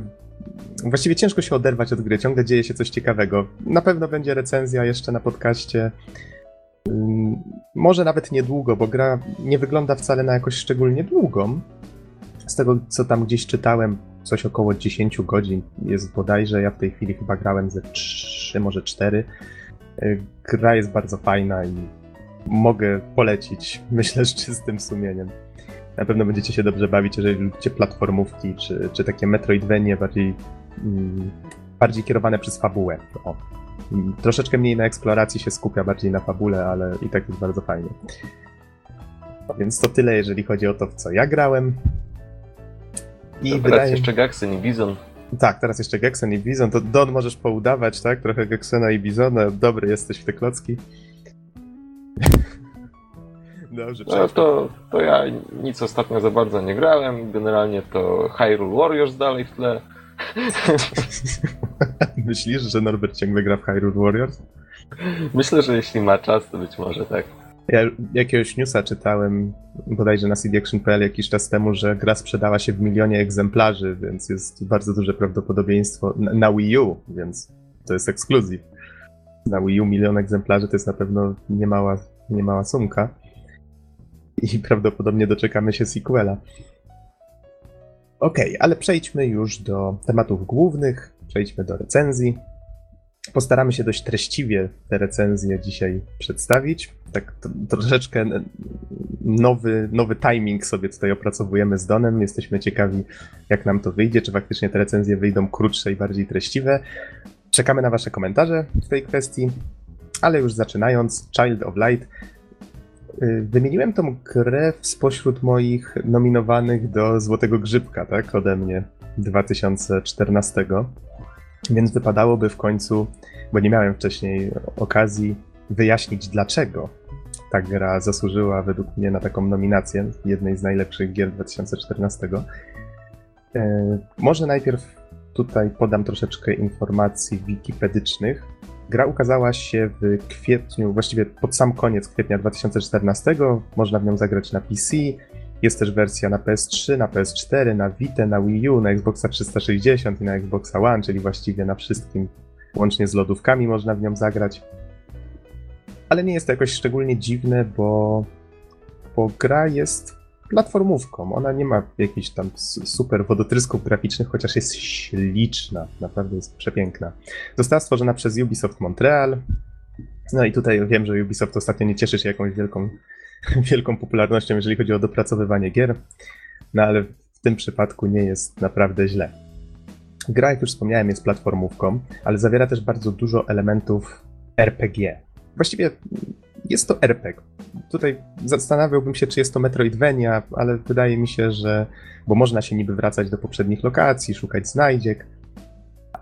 Właściwie ciężko się oderwać od gry, ciągle dzieje się coś ciekawego. Na pewno będzie recenzja jeszcze na podcaście. Może nawet niedługo, bo gra nie wygląda wcale na jakoś szczególnie długą. Z tego, co tam gdzieś czytałem, coś około 10 godzin jest bodajże. Ja w tej chwili chyba grałem ze 3, może 4. E, gra jest bardzo fajna i mogę polecić, myślę, z czystym sumieniem. Na pewno będziecie się dobrze bawić, jeżeli lubicie platformówki, czy, czy takie Metroidvanie bardziej, mm, bardziej kierowane przez fabułę. O. Troszeczkę mniej na eksploracji się skupia, bardziej na fabule, ale i tak jest bardzo fajnie. Więc to tyle, jeżeli chodzi o to, w co ja grałem. I to wydaje... teraz jeszcze Gexen i Bizon. Tak, teraz jeszcze Gexen i Bizon. To Don możesz poudawać, tak? Trochę Gexena i Bizona. Dobry jesteś w te klocki. Dobrze, no to, to ja nic ostatnio za bardzo nie grałem. Generalnie to Hyrule Warriors dalej w tle. Myślisz, że Norbert ciągle gra w Hyrule Warriors? Myślę, że jeśli ma czas, to być może tak. Ja jakiegoś newsa czytałem bodajże na cdaction.pl jakiś czas temu, że gra sprzedała się w milionie egzemplarzy, więc jest bardzo duże prawdopodobieństwo na, na Wii U, więc to jest ekskluzyw. Na Wii U milion egzemplarzy to jest na pewno niemała, niemała sumka. I prawdopodobnie doczekamy się sequela. Okay, ale przejdźmy już do tematów głównych, przejdźmy do recenzji. Postaramy się dość treściwie te recenzje dzisiaj przedstawić. Tak troszeczkę nowy, nowy timing sobie tutaj opracowujemy z Donem. Jesteśmy ciekawi, jak nam to wyjdzie, czy faktycznie te recenzje wyjdą krótsze i bardziej treściwe. Czekamy na Wasze komentarze w tej kwestii, ale już zaczynając, Child of Light. Y, wymieniłem tą grę spośród moich nominowanych do Złotego Grzybka, tak, ode mnie 2014. Więc wypadałoby w końcu, bo nie miałem wcześniej okazji wyjaśnić, dlaczego ta gra zasłużyła według mnie na taką nominację jednej z najlepszych gier 2014. E, może najpierw tutaj podam troszeczkę informacji wikipedycznych. Gra ukazała się w kwietniu, właściwie pod sam koniec kwietnia 2014. Można w nią zagrać na PC, jest też wersja na PS3, na PS4, na Vita, na Wii U, na Xboxa 360 i na Xboxa One, czyli właściwie na wszystkim, łącznie z lodówkami można w nią zagrać. Ale nie jest to jakoś szczególnie dziwne, bo, bo gra jest platformówką. Ona nie ma jakichś tam super wodotrysków graficznych, chociaż jest śliczna, naprawdę jest przepiękna. Została stworzona przez Ubisoft Montreal. No i tutaj wiem, że Ubisoft ostatnio nie cieszy się jakąś wielką wielką popularnością, jeżeli chodzi o dopracowywanie gier, no ale w tym przypadku nie jest naprawdę źle. Gra, jak już wspomniałem, jest platformówką, ale zawiera też bardzo dużo elementów RPG. Właściwie jest to RPG. Tutaj zastanawiałbym się, czy jest to Metroidvania, ale wydaje mi się, że. Bo można się niby wracać do poprzednich lokacji, szukać znajdziek,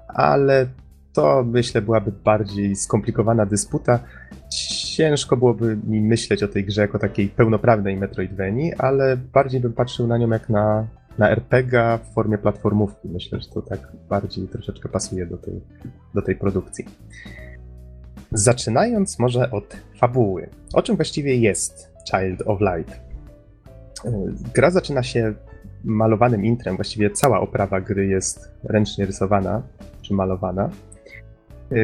ale to myślę byłaby bardziej skomplikowana dysputa ciężko byłoby mi myśleć o tej grze jako takiej pełnoprawnej Metroidvanii, ale bardziej bym patrzył na nią jak na, na RPG w formie platformówki. Myślę, że to tak bardziej troszeczkę pasuje do tej, do tej produkcji. Zaczynając może od fabuły. O czym właściwie jest Child of Light? Gra zaczyna się malowanym intrem, właściwie cała oprawa gry jest ręcznie rysowana czy malowana,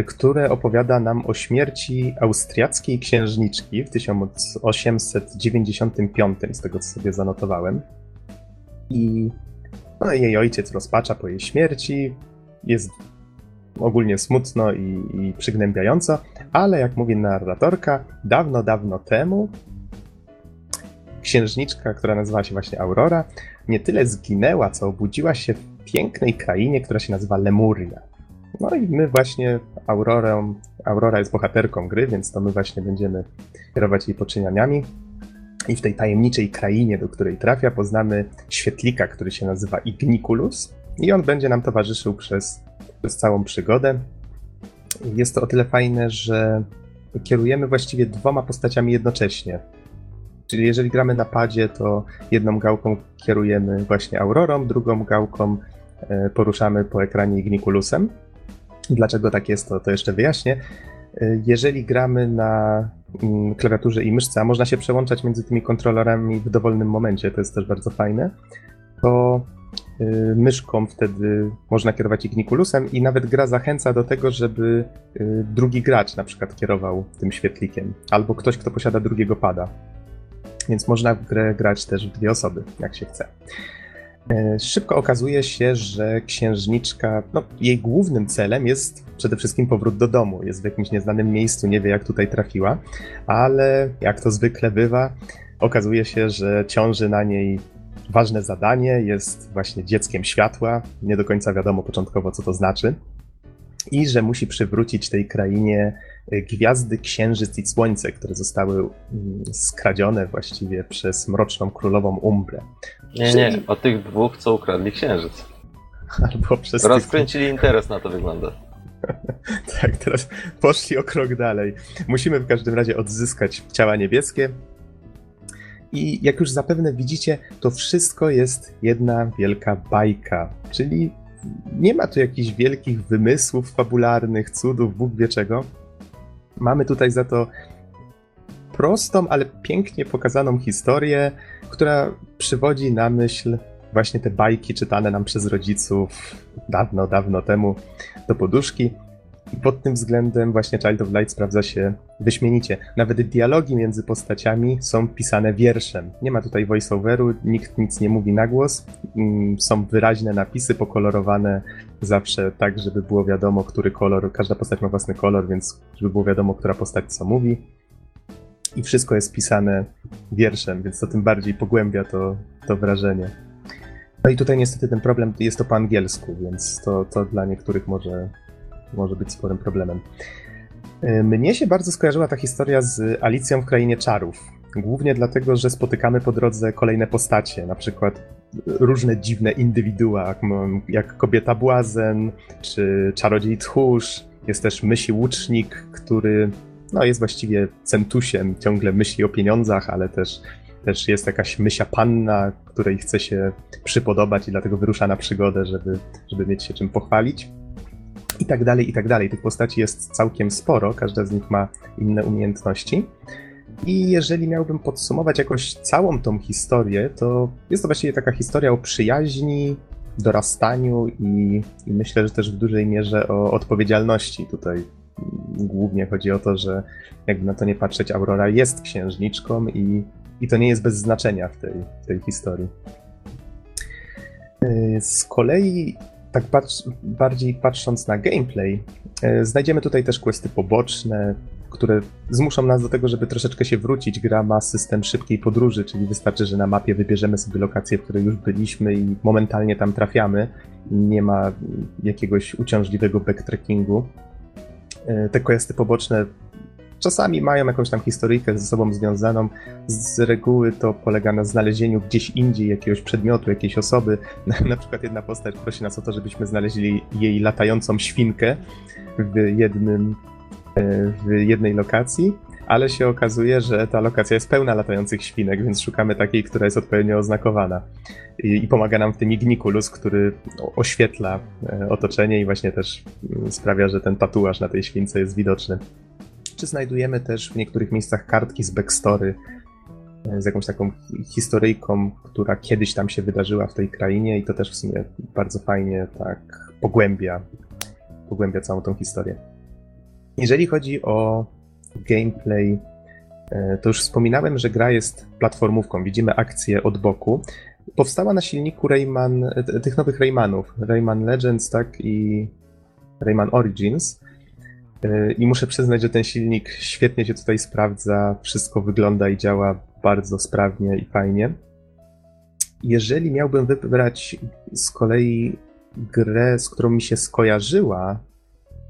które opowiada nam o śmierci austriackiej księżniczki w 1895, z tego co sobie zanotowałem. I no, jej ojciec rozpacza po jej śmierci, jest ogólnie smutno i, i przygnębiająco, ale jak mówi narratorka, dawno, dawno temu księżniczka, która nazywała się właśnie Aurora, nie tyle zginęła, co obudziła się w pięknej krainie, która się nazywa Lemuria. No i my właśnie Aurorę, Aurora jest bohaterką gry, więc to my właśnie będziemy kierować jej poczynianiami. I w tej tajemniczej krainie, do której trafia, poznamy świetlika, który się nazywa Igniculus i on będzie nam towarzyszył przez, przez całą przygodę. Jest to o tyle fajne, że kierujemy właściwie dwoma postaciami jednocześnie. Czyli jeżeli gramy na padzie, to jedną gałką kierujemy właśnie Aurorą, drugą gałką e, poruszamy po ekranie Igniculusem. Dlaczego tak jest, to, to jeszcze wyjaśnię. E, jeżeli gramy na mm, klawiaturze i myszce, a można się przełączać między tymi kontrolerami w dowolnym momencie, to jest też bardzo fajne, to myszką wtedy można kierować Igniculusem i nawet gra zachęca do tego, żeby drugi gracz na przykład kierował tym świetlikiem, albo ktoś, kto posiada drugiego pada więc można w grę grać też w dwie osoby, jak się chce. E, szybko okazuje się, że księżniczka, no, jej głównym celem jest przede wszystkim powrót do domu. Jest w jakimś nieznanym miejscu, nie wie jak tutaj trafiła, ale jak to zwykle bywa, okazuje się, że ciąży na niej ważne zadanie, jest właśnie dzieckiem światła. Nie do końca wiadomo początkowo, co to znaczy i że musi przywrócić tej krainie e, gwiazdy, księżyc i słońce, które zostały mm, skradzione właściwie przez mroczną królową Umbrę. Nie, nie, o tych dwóch, co ukradli księżyc. Albo przez Rozkręcili tych... interes, na to wygląda. tak, teraz poszli o krok dalej. Musimy w każdym razie odzyskać ciała niebieskie. I jak już zapewne widzicie, to wszystko jest jedna wielka bajka, czyli nie ma tu jakichś wielkich wymysłów fabularnych, cudów, Bóg wie czego. Mamy tutaj za to prostą, ale pięknie pokazaną historię, która przywodzi na myśl właśnie te bajki czytane nam przez rodziców dawno, dawno temu do poduszki. Pod tym względem właśnie Child of Light sprawdza się wyśmienicie. Nawet dialogi między postaciami są pisane wierszem. Nie ma tutaj voiceoveru, nikt nic nie mówi na głos. Mm, są wyraźne napisy pokolorowane zawsze tak, żeby było wiadomo, który kolor, każda postać ma własny kolor, więc żeby było wiadomo, która postać co mówi. I wszystko jest pisane wierszem, więc to tym bardziej pogłębia to, to wrażenie. No i tutaj niestety ten problem jest to po angielsku, więc to, to dla niektórych może może być sporym problemem. E, mnie się bardzo skojarzyła ta historia z Alicją w Krainie Czarów. Głównie dlatego, że spotykamy po drodze kolejne postacie, na przykład różne dziwne indywidua, jak, kobieta błazen, czy czarodziej tchórz. Jest też myśli łucznik, który no, jest właściwie centusiem, ciągle myśli o pieniądzach, ale też, też jest jakaś mysia panna, której chce się przypodobać i dlatego wyrusza na przygodę, żeby, żeby mieć się czym pochwalić i tak dalej, i tak dalej. Tych postaci jest całkiem sporo, każda z nich ma inne umiejętności. I jeżeli miałbym podsumować jakoś całą tą historię, to jest to właściwie taka historia o przyjaźni, dorastaniu i, i myślę, że też w dużej mierze o odpowiedzialności. Tutaj głównie chodzi o to, że jakby na to nie patrzeć, Aurora jest księżniczką i, i to nie jest bez znaczenia w tej, w tej historii. Z kolei tak patrz, bardziej patrząc na gameplay, e, znajdziemy tutaj też questy poboczne, które zmuszą nas do tego, żeby troszeczkę się wrócić. Gra ma system szybkiej podróży, czyli wystarczy, że na mapie wybierzemy sobie lokację, w której już byliśmy i momentalnie tam trafiamy. Nie ma jakiegoś uciążliwego backtrackingu. E, te questy poboczne Czasami mają jakąś tam historyjkę ze sobą związaną. Z reguły to polega na znalezieniu gdzieś indziej jakiegoś przedmiotu, jakiejś osoby. Na przykład jedna postać prosi nas o to, żebyśmy znaleźli jej latającą świnkę w jednym e, w jednej lokacji, ale się okazuje, że ta lokacja jest pełna latających świnek, więc szukamy takiej, która jest odpowiednio oznakowana. I, i pomaga nam w tym Igniculus, który oświetla e, otoczenie i właśnie też mm, sprawia, że ten tatuaż na tej śwince jest widoczny czy znajdujemy też w niektórych miejscach kartki z backstory, z jakąś taką historyjką, która kiedyś tam się wydarzyła w tej krainie i to też w sumie bardzo fajnie tak pogłębia, pogłębia całą tą historię. Jeżeli chodzi o gameplay, e, to już wspominałem, że gra jest platformówką. Widzimy akcję od boku. Powstała na silniku Rayman, e, tych nowych Raymanów. Rayman Legends, tak, i Rayman Origins. E, I muszę przyznać, że ten silnik świetnie się tutaj sprawdza. Wszystko wygląda i działa bardzo sprawnie i fajnie. Jeżeli miałbym wybrać z kolei grę, z którą mi się skojarzyła,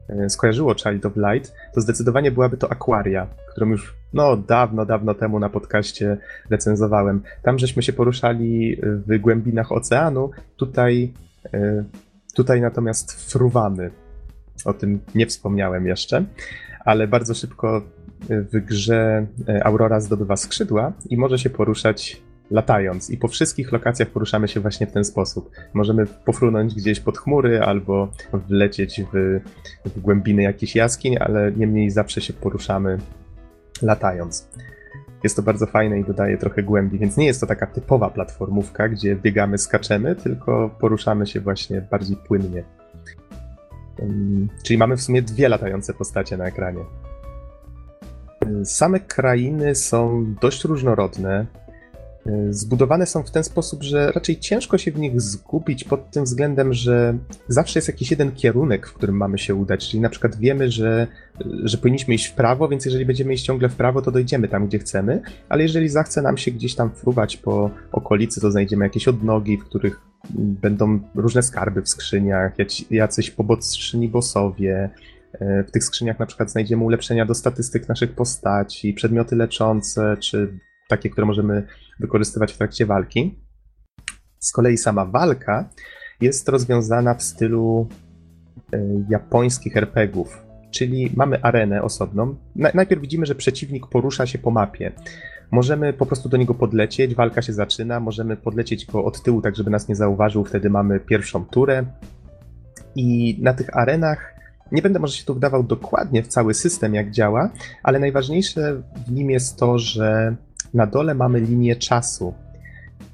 e, skojarzyło Child of Light, to zdecydowanie byłaby to Aquaria, którą już no dawno, dawno temu na podcaście recenzowałem. Tam żeśmy się poruszali w głębinach oceanu, tutaj, e, tutaj natomiast fruwamy. O tym nie wspomniałem jeszcze, ale bardzo szybko w grze e, Aurora zdobywa skrzydła i może się poruszać latając. I po wszystkich lokacjach poruszamy się właśnie w ten sposób. Możemy pofrunąć gdzieś pod chmury albo wlecieć w, w głębiny jakichś jaskiń, ale niemniej zawsze się poruszamy latając. Jest to bardzo fajne i dodaje trochę głębi, więc nie jest to taka typowa platformówka, gdzie biegamy, skaczemy, tylko poruszamy się właśnie bardziej płynnie. Czyli mamy w sumie dwie latające postacie na ekranie. Same krainy są dość różnorodne. Zbudowane są w ten sposób, że raczej ciężko się w nich zgubić pod tym względem, że zawsze jest jakiś jeden kierunek, w którym mamy się udać. Czyli na przykład wiemy, że, że powinniśmy iść w prawo, więc jeżeli będziemy iść ciągle w prawo, to dojdziemy tam, gdzie chcemy, ale jeżeli zachce nam się gdzieś tam fruwać po okolicy, to znajdziemy jakieś odnogi, w których będą różne skarby w skrzyniach, jacyś poboczni bossowie, E, w tych skrzyniach na przykład znajdziemy ulepszenia do statystyk naszych postaci, przedmioty leczące, czy takie, które możemy wykorzystywać w trakcie walki. Z kolei sama walka jest rozwiązana w stylu e, japońskich RPGów, czyli mamy arenę osobną. Najpierw widzimy, że przeciwnik porusza się po mapie. Możemy po prostu do niego podlecieć, walka się zaczyna, możemy podlecieć go od tyłu, tak żeby nas nie zauważył, wtedy mamy pierwszą turę. I na tych arenach nie będę może się tu wdawał dokładnie w cały system, jak działa, ale najważniejsze w nim jest to, że na dole mamy linię czasu.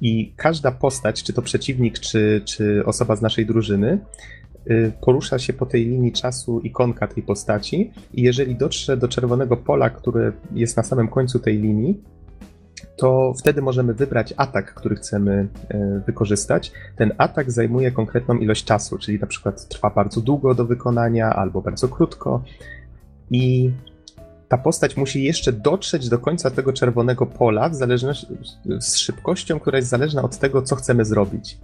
I każda postać, czy to przeciwnik, czy, czy osoba z naszej drużyny, y, porusza się po tej linii czasu ikonka tej postaci i jeżeli dotrze do czerwonego pola, które jest na samym końcu tej linii, to wtedy możemy wybrać atak, który chcemy e, wykorzystać. Ten atak zajmuje konkretną ilość czasu, czyli na przykład trwa bardzo długo do wykonania albo bardzo krótko. I ta postać musi jeszcze dotrzeć do końca tego czerwonego pola w z szybkością, która jest zależna od tego, co chcemy zrobić.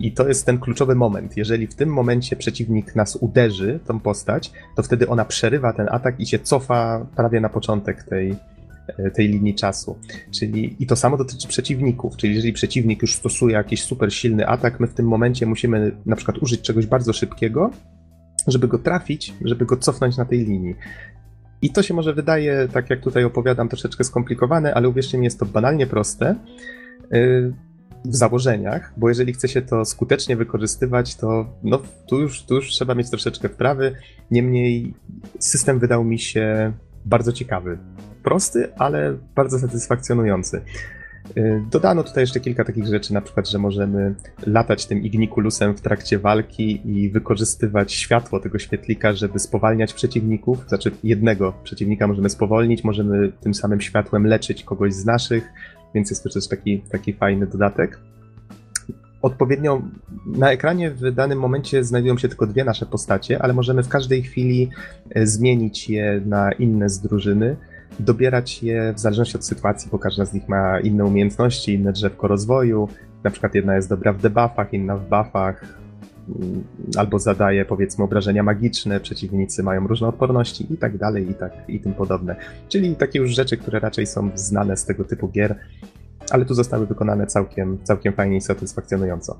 I to jest ten kluczowy moment. Jeżeli w tym momencie przeciwnik nas uderzy, tą postać, to wtedy ona przerywa ten atak i się cofa prawie na początek tej, E, tej linii czasu. Czyli i to samo dotyczy przeciwników, czyli jeżeli przeciwnik już stosuje jakiś super silny atak, my w tym momencie musimy na przykład użyć czegoś bardzo szybkiego, żeby go trafić, żeby go cofnąć na tej linii. I to się może wydaje, tak jak tutaj opowiadam, troszeczkę skomplikowane, ale uwierzcie mi, jest to banalnie proste e, w założeniach, bo jeżeli chce się to skutecznie wykorzystywać, to no, tu, już, tu już trzeba mieć troszeczkę wprawy. Niemniej system wydał mi się bardzo ciekawy prosty, ale bardzo satysfakcjonujący. Y, dodano tutaj jeszcze kilka takich rzeczy, na przykład, że możemy latać tym ignikulusem w trakcie walki i wykorzystywać światło tego świetlika, żeby spowalniać przeciwników. Znaczy, jednego przeciwnika możemy spowolnić, możemy tym samym światłem leczyć kogoś z naszych, więc jest to też taki, taki fajny dodatek. Odpowiednio na ekranie w danym momencie znajdują się tylko dwie nasze postacie, ale możemy w każdej chwili y, zmienić je na inne z drużyny dobierać je w zależności od sytuacji, bo każda z nich ma inne umiejętności, inne drzewko rozwoju. Na przykład jedna jest dobra w debuffach, inna w buffach, mm, albo zadaje powiedzmy obrażenia magiczne, przeciwnicy mają różne odporności i tak dalej, i tak i tym podobne. Czyli takie już rzeczy, które raczej są znane z tego typu gier, ale tu zostały wykonane całkiem, całkiem fajnie i satysfakcjonująco.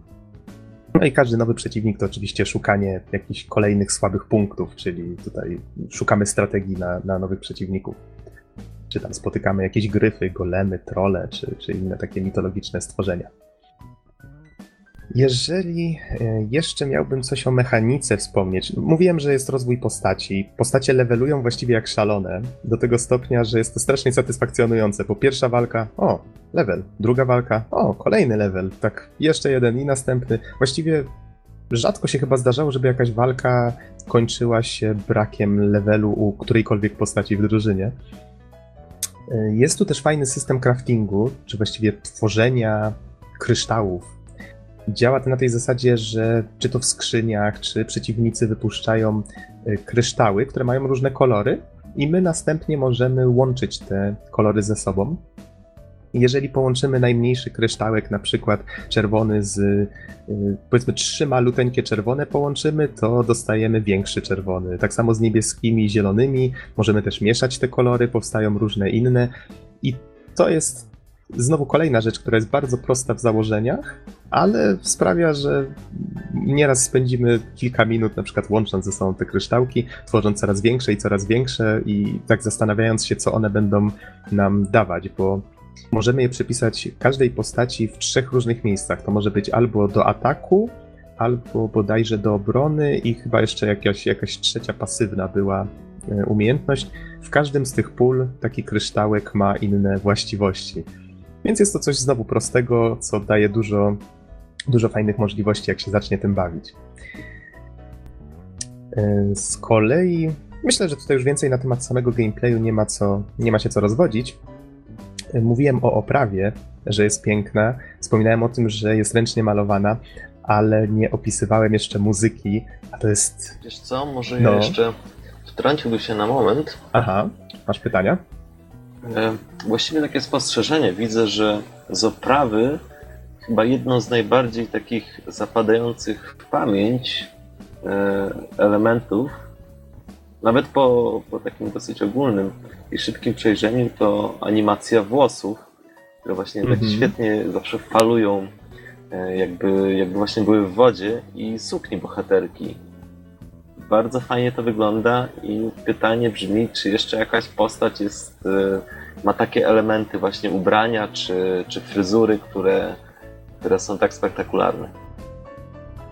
No i każdy nowy przeciwnik to oczywiście szukanie jakichś kolejnych słabych punktów, czyli tutaj szukamy strategii na, na nowych przeciwników czy tam spotykamy jakieś gryfy, golemy, trole, czy, czy inne takie mitologiczne stworzenia. Jeżeli e, jeszcze miałbym coś o mechanice wspomnieć, mówiłem, że jest rozwój postaci. Postacie levelują właściwie jak szalone, do tego stopnia, że jest to strasznie satysfakcjonujące. Po pierwsza walka, o, level. Druga walka, o, kolejny level. Tak, jeszcze jeden i następny. Właściwie rzadko się chyba zdarzało, żeby jakaś walka kończyła się brakiem levelu u którejkolwiek postaci w drużynie. E, jest tu też fajny system craftingu, czy właściwie tworzenia kryształów Działa to na tej zasadzie, że czy to w skrzyniach, czy przeciwnicy wypuszczają y, kryształy, które mają różne kolory, i my następnie możemy łączyć te kolory ze sobą. Jeżeli połączymy najmniejszy kryształek, na przykład czerwony z y, powiedzmy trzy maluteńkie czerwone połączymy, to dostajemy większy czerwony. Tak samo z niebieskimi i zielonymi. Możemy też mieszać te kolory, powstają różne inne. I to jest znowu kolejna rzecz, która jest bardzo prosta w założeniach, ale sprawia, że nieraz spędzimy kilka minut na przykład łącząc ze sobą te kryształki, tworząc coraz większe i coraz większe i tak zastanawiając się, co one będą nam dawać, bo możemy je przypisać każdej postaci w trzech różnych miejscach. To może być albo do ataku, albo bodajże do obrony i chyba jeszcze jakaś, jakaś trzecia pasywna była e, umiejętność. W każdym z tych pól taki kryształek ma inne właściwości. Więc jest to coś znowu prostego, co daje dużo, dużo fajnych możliwości, jak się zacznie tym bawić. E, z kolei myślę, że tutaj już więcej na temat samego gameplayu nie ma, co, nie ma się co rozwodzić. Mówiłem o oprawie, że jest piękna. Wspominałem o tym, że jest ręcznie malowana, ale nie opisywałem jeszcze muzyki, a to jest. Wiesz co, może no. ja jeszcze wtrąciłbym się na moment. Aha, masz pytania? E, właściwie takie spostrzeżenie. Widzę, że z oprawy chyba jedną z najbardziej takich zapadających w pamięć e, elementów, nawet po, po takim dosyć ogólnym i szybkim przejrzeniu, to animacja włosów, które właśnie tak mhm. świetnie zawsze falują, e, jakby, jakby właśnie były w wodzie i sukni bohaterki. Bardzo fajnie to wygląda i pytanie brzmi, czy jeszcze jakaś postać jest, e, ma takie elementy właśnie ubrania czy, czy fryzury, które, które są tak spektakularne.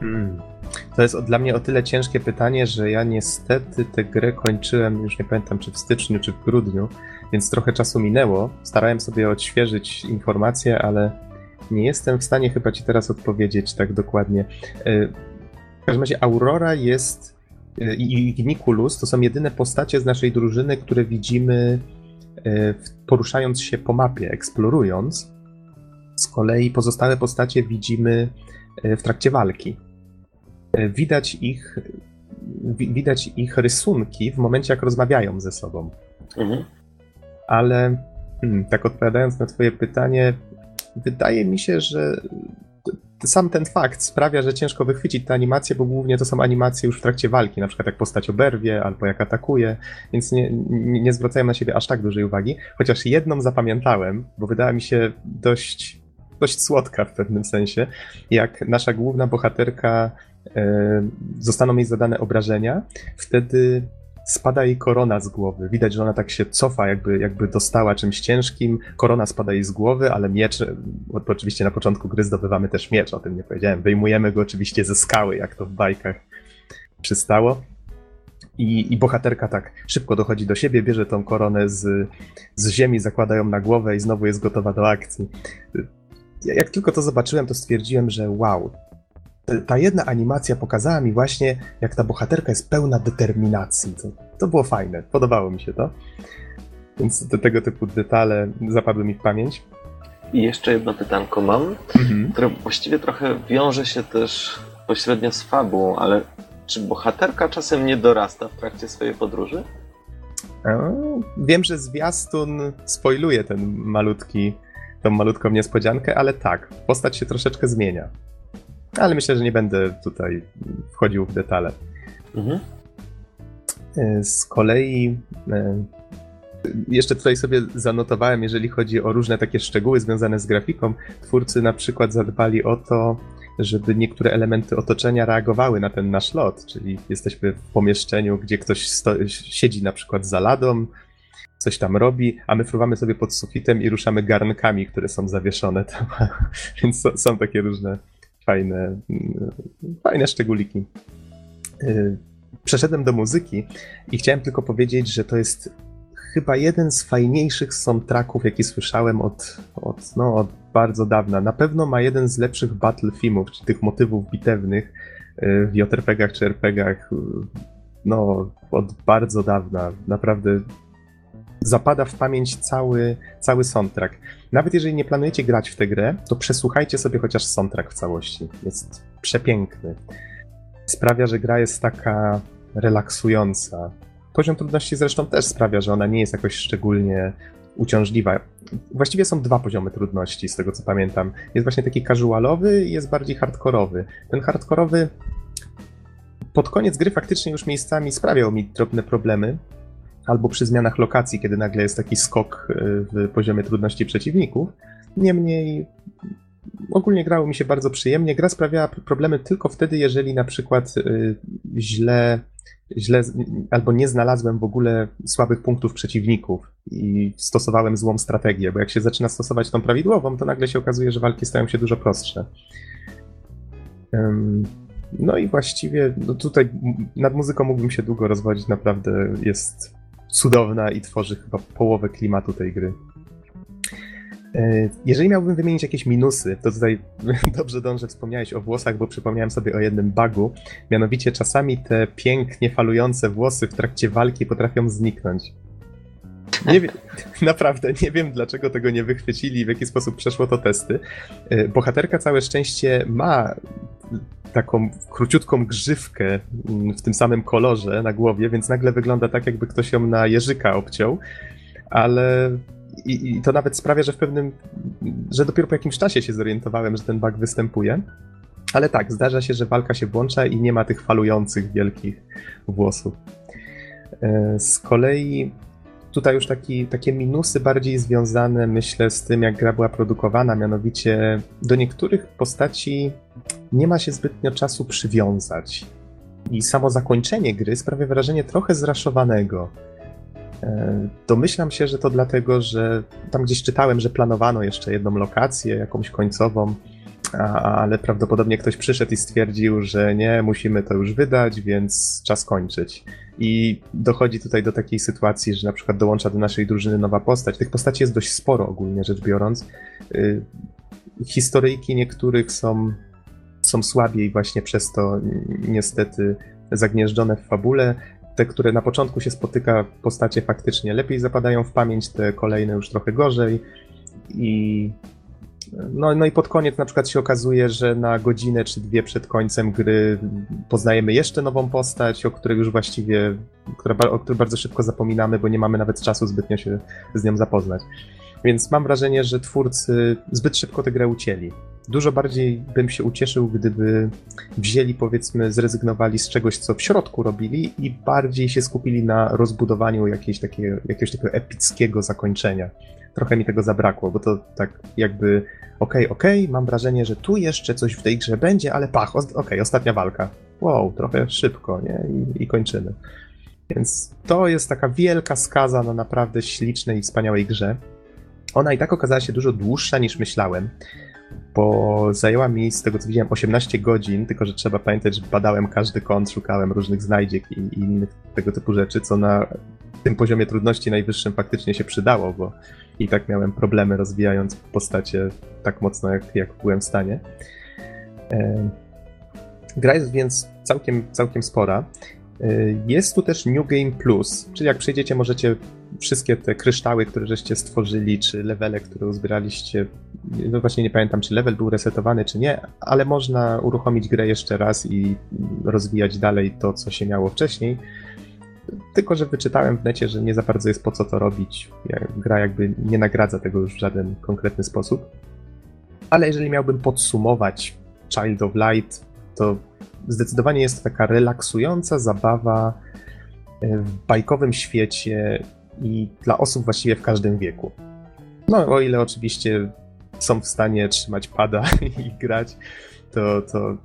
Hmm. To jest dla mnie o tyle ciężkie pytanie, że ja niestety tę grę kończyłem, już nie pamiętam czy w styczniu, czy w grudniu, więc trochę czasu minęło. Starałem sobie odświeżyć informacje, ale nie jestem w stanie chyba ci teraz odpowiedzieć tak dokładnie. E, w każdym razie Aurora jest i Nikulus to są jedyne postacie z naszej drużyny, które widzimy e, poruszając się po mapie, eksplorując. Z kolei pozostałe postacie widzimy w trakcie walki. E, widać ich, widać ich rysunki w momencie, jak rozmawiają ze sobą. Mhm. Ale hmm, tak odpowiadając na Twoje pytanie, wydaje mi się, że sam ten fakt sprawia, że ciężko wychwycić te animacje, bo głównie to są animacje już w trakcie walki, na przykład jak postać oberwie albo jak atakuje, więc nie, nie, nie zwracają na siebie aż tak dużej uwagi. Chociaż jedną zapamiętałem, bo wydała mi się dość, dość słodka w pewnym sensie, jak nasza główna bohaterka zostaną jej zadane obrażenia, wtedy spada jej korona z głowy. Widać, że ona tak się cofa, jakby, jakby dostała czymś ciężkim. Korona spada jej z głowy, ale miecz, oczywiście na początku gry zdobywamy też miecz, o tym nie powiedziałem. Wyjmujemy go oczywiście ze skały, jak to w bajkach przystało. I, I, bohaterka tak szybko dochodzi do siebie, bierze tą koronę z, z ziemi, zakłada ją na głowę i znowu jest gotowa do akcji. Jak tylko to zobaczyłem, to stwierdziłem, że wow, ta jedna animacja pokazała mi właśnie, jak ta bohaterka jest pełna determinacji. To, to było fajne, podobało mi się to. Więc do tego typu detale zapadły mi w pamięć. I jeszcze jedno pytanko mam, mhm. które właściwie trochę wiąże się też pośrednio z fabułą, ale czy bohaterka czasem nie dorasta w trakcie swojej podróży? Wiem, że zwiastun spoiluje ten malutki, tą malutką niespodziankę, ale tak, postać się troszeczkę zmienia. Ale myślę, że nie będę tutaj wchodził w detale. Mhm. E, z kolei e, jeszcze tutaj sobie zanotowałem, jeżeli chodzi o różne takie szczegóły związane z grafiką, twórcy na przykład zadbali o to, żeby niektóre elementy otoczenia reagowały na ten nasz lot, czyli jesteśmy w pomieszczeniu, gdzie ktoś siedzi na przykład za ladą, coś tam robi, a my fruwamy sobie pod sufitem i ruszamy garnkami, które są zawieszone tam. Więc są takie różne fajne, fajne szczególiki. Y, przeszedłem do muzyki i chciałem tylko powiedzieć, że to jest chyba jeden z fajniejszych soundtracków, jaki słyszałem od, od, no, od bardzo dawna. Na pewno ma jeden z lepszych battle filmów, czy tych motywów bitewnych y, w JRPG-ach czy RPG-ach, y, no, od bardzo dawna. Naprawdę zapada w pamięć cały, cały soundtrack. Nawet jeżeli nie planujecie grać w tę grę, to przesłuchajcie sobie chociaż soundtrack w całości. Jest przepiękny. Sprawia, że gra jest taka relaksująca. Poziom trudności zresztą też sprawia, że ona nie jest jakoś szczególnie uciążliwa. Właściwie są dwa poziomy trudności, z tego co pamiętam. Jest właśnie taki casualowy i jest bardziej hardkorowy. Ten hardkorowy pod koniec gry faktycznie już miejscami sprawiał mi drobne problemy, albo przy zmianach lokacji, kiedy nagle jest taki skok e, w poziomie trudności przeciwników. Niemniej ogólnie grało mi się bardzo przyjemnie. Gra sprawiała problemy tylko wtedy, jeżeli na przykład e, źle, źle albo nie znalazłem w ogóle słabych punktów przeciwników i stosowałem złą strategię, bo jak się zaczyna stosować tą prawidłową, to nagle się okazuje, że walki stają się dużo prostsze. No i właściwie no tutaj nad muzyką mógłbym się długo rozwodzić, naprawdę jest cudowna i tworzy chyba połowę klimatu tej gry. E, jeżeli miałbym wymienić jakieś minusy, to tutaj dobrze dążę, wspomniałeś o włosach, bo przypomniałem sobie o jednym bugu. Mianowicie czasami te pięknie falujące włosy w trakcie walki potrafią zniknąć. Nie wiem, naprawdę nie wiem, dlaczego tego nie wychwycili, w jaki sposób przeszło to testy. E, bohaterka całe szczęście ma taką króciutką grzywkę mm, w tym samym kolorze na głowie, więc nagle wygląda tak, jakby ktoś ją na jeżyka obciął, ale i, i to nawet sprawia, że w pewnym, że dopiero po jakimś czasie się zorientowałem, że ten bug występuje. Ale tak, zdarza się, że walka się włącza i nie ma tych falujących wielkich włosów. E, z kolei tutaj już taki, takie minusy bardziej związane, myślę, z tym, jak gra była produkowana, mianowicie do niektórych postaci nie ma się zbytnio czasu przywiązać. I samo zakończenie gry sprawia wrażenie trochę zraszowanego. E, domyślam się, że to dlatego, że tam gdzieś czytałem, że planowano jeszcze jedną lokację, jakąś końcową, ale prawdopodobnie ktoś przyszedł i stwierdził, że nie, musimy to już wydać, więc czas kończyć. I dochodzi tutaj do takiej sytuacji, że na przykład dołącza do naszej drużyny nowa postać. Tych postaci jest dość sporo ogólnie rzecz biorąc. Y, historyjki niektórych są, są słabiej właśnie przez to niestety zagnieżdżone w fabule. Te, które na początku się spotyka, postacie faktycznie lepiej zapadają w pamięć, te kolejne już trochę gorzej. I no, no i pod koniec na przykład się okazuje, że na godzinę czy dwie przed końcem gry poznajemy jeszcze nową postać, o której już właściwie, która, o której bardzo szybko zapominamy, bo nie mamy nawet czasu zbytnio się z nią zapoznać. Więc mam wrażenie, że twórcy zbyt szybko tę grę ucięli. Dużo bardziej bym się ucieszył, gdyby wzięli, powiedzmy, zrezygnowali z czegoś, co w środku robili i bardziej się skupili na rozbudowaniu jakiejś takie, jakiegoś takiego epickiego zakończenia trochę mi tego zabrakło, bo to tak jakby okej, okay, okej, okay, mam wrażenie, że tu jeszcze coś w tej grze będzie, ale pach, okej, okay, ostatnia walka. Wow, trochę szybko, nie? I, I, kończymy. Więc to jest taka wielka skaza na naprawdę ślicznej i wspaniałej grze. Ona i tak okazała się dużo dłuższa niż myślałem, bo zajęła mi z tego co widziałem 18 godzin, tylko że trzeba pamiętać, że badałem każdy kąt, szukałem różnych znajdziek i, i innych tego typu rzeczy, co na tym poziomie trudności najwyższym faktycznie się przydało, bo i tak miałem problemy rozwijając postacie tak mocno, jak, jak byłem w stanie. Gra jest więc całkiem, całkiem spora. E, jest tu też New Game Plus, czyli jak przejdziecie, możecie wszystkie te kryształy, które żeście stworzyli, czy levele, które uzbieraliście, no właśnie nie pamiętam, czy level był resetowany, czy nie, ale można uruchomić grę jeszcze raz i rozwijać dalej to, co się miało wcześniej. Tylko, że wyczytałem w necie, że nie za bardzo jest po co to robić. Gra jakby nie nagradza tego już w żaden konkretny sposób. Ale jeżeli miałbym podsumować Child of Light, to zdecydowanie jest taka relaksująca zabawa e, w bajkowym świecie i dla osób właściwie w każdym wieku. No, o ile oczywiście są w stanie trzymać pada i grać, to, to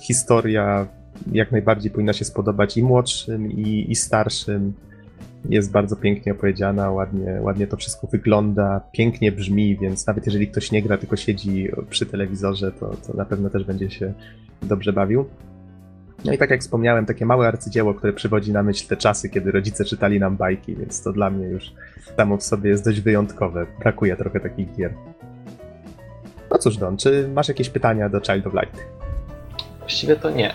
historia jak najbardziej powinna się spodobać i młodszym, i, i starszym. jest bardzo pięknie opowiedziana, ładnie, ładnie to wszystko wygląda, pięknie brzmi, więc nawet jeżeli ktoś nie gra, tylko siedzi przy telewizorze, to, to na pewno też będzie się dobrze bawił. No i tak jak wspomniałem, takie małe arcydzieło, które przywodzi na myśl te czasy, kiedy rodzice czytali nam bajki, więc to dla mnie już samo w sobie jest dość wyjątkowe. Brakuje trochę takich gier. No cóż, Don, czy masz jakieś pytania do Child of Light? Właściwie to nie.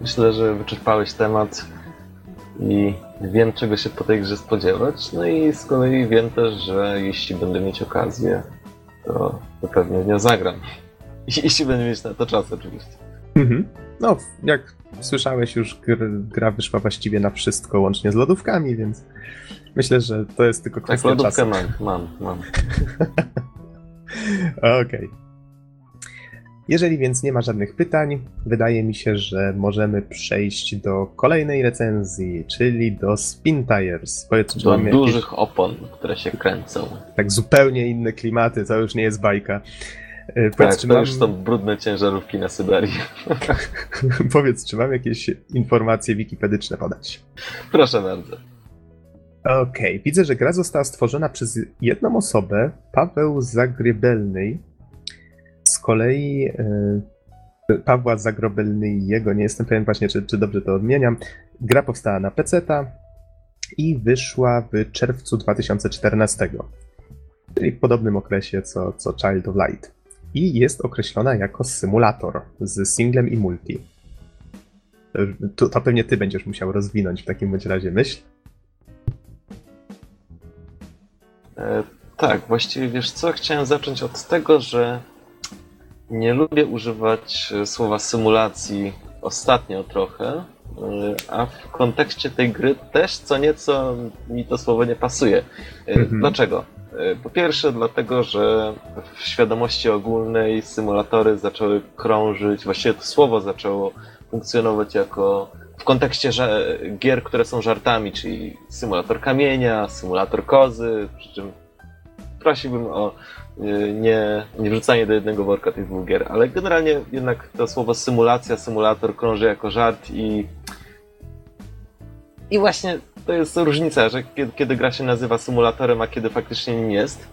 Myślę, że wyczerpałeś temat i wiem, czego się po tej grze spodziewać. No i z kolei wiem też, że jeśli będę mieć okazję, to, to pewnie w nią zagram. Jeśli będę mieć na to czas, oczywiście. Mhm. No, jak słyszałeś, już gra wyszła właściwie na wszystko, łącznie z lodówkami, więc myślę, że to jest tylko kwestia tak, lodówkę czasu. mam, mam, mam. Okej. Okay. Jeżeli więc nie ma żadnych pytań, wydaje mi się, że możemy przejść do kolejnej recenzji, czyli do Spin Tires. Powiedz, do dużych jakieś... opon, które się kręcą. Tak, zupełnie inne klimaty, to już nie jest bajka. E, powiedz, tak, to mam... już są brudne ciężarówki na Syberii. Powiedz, czy mam jakieś informacje wikipedyczne podać? Proszę bardzo. Okej, okay. widzę, że gra została stworzona przez jedną osobę, Paweł Zagrybelny. Z kolei e, Pawła Zagrobelnyjego, nie jestem pewien właśnie, czy, czy dobrze to odmieniam. Gra powstała na PC-ta i wyszła w czerwcu 2014, czyli w podobnym okresie co, co Child of Light i jest określona jako symulator z singlem i multi. To, to pewnie ty będziesz musiał rozwinąć w takim bądź razie myśl. E, tak, właściwie wiesz co, chciałem zacząć od tego, że nie lubię używać e, słowa symulacji ostatnio trochę, e, a w kontekście tej gry też co nieco mi to słowo nie pasuje. E, mhm. Dlaczego? Po pierwsze, dlatego, że w świadomości ogólnej symulatory zaczęły krążyć, właściwie to słowo zaczęło funkcjonować jako w kontekście gier, które są żartami, czyli symulator kamienia, symulator kozy, przy czym prosiłbym o nie, nie wrzucanie do jednego worka tych dwóch gier, ale generalnie jednak to słowo symulacja, symulator krąży jako żart i i właśnie to jest różnica, że kiedy, kiedy gra się nazywa symulatorem, a kiedy faktycznie nim jest.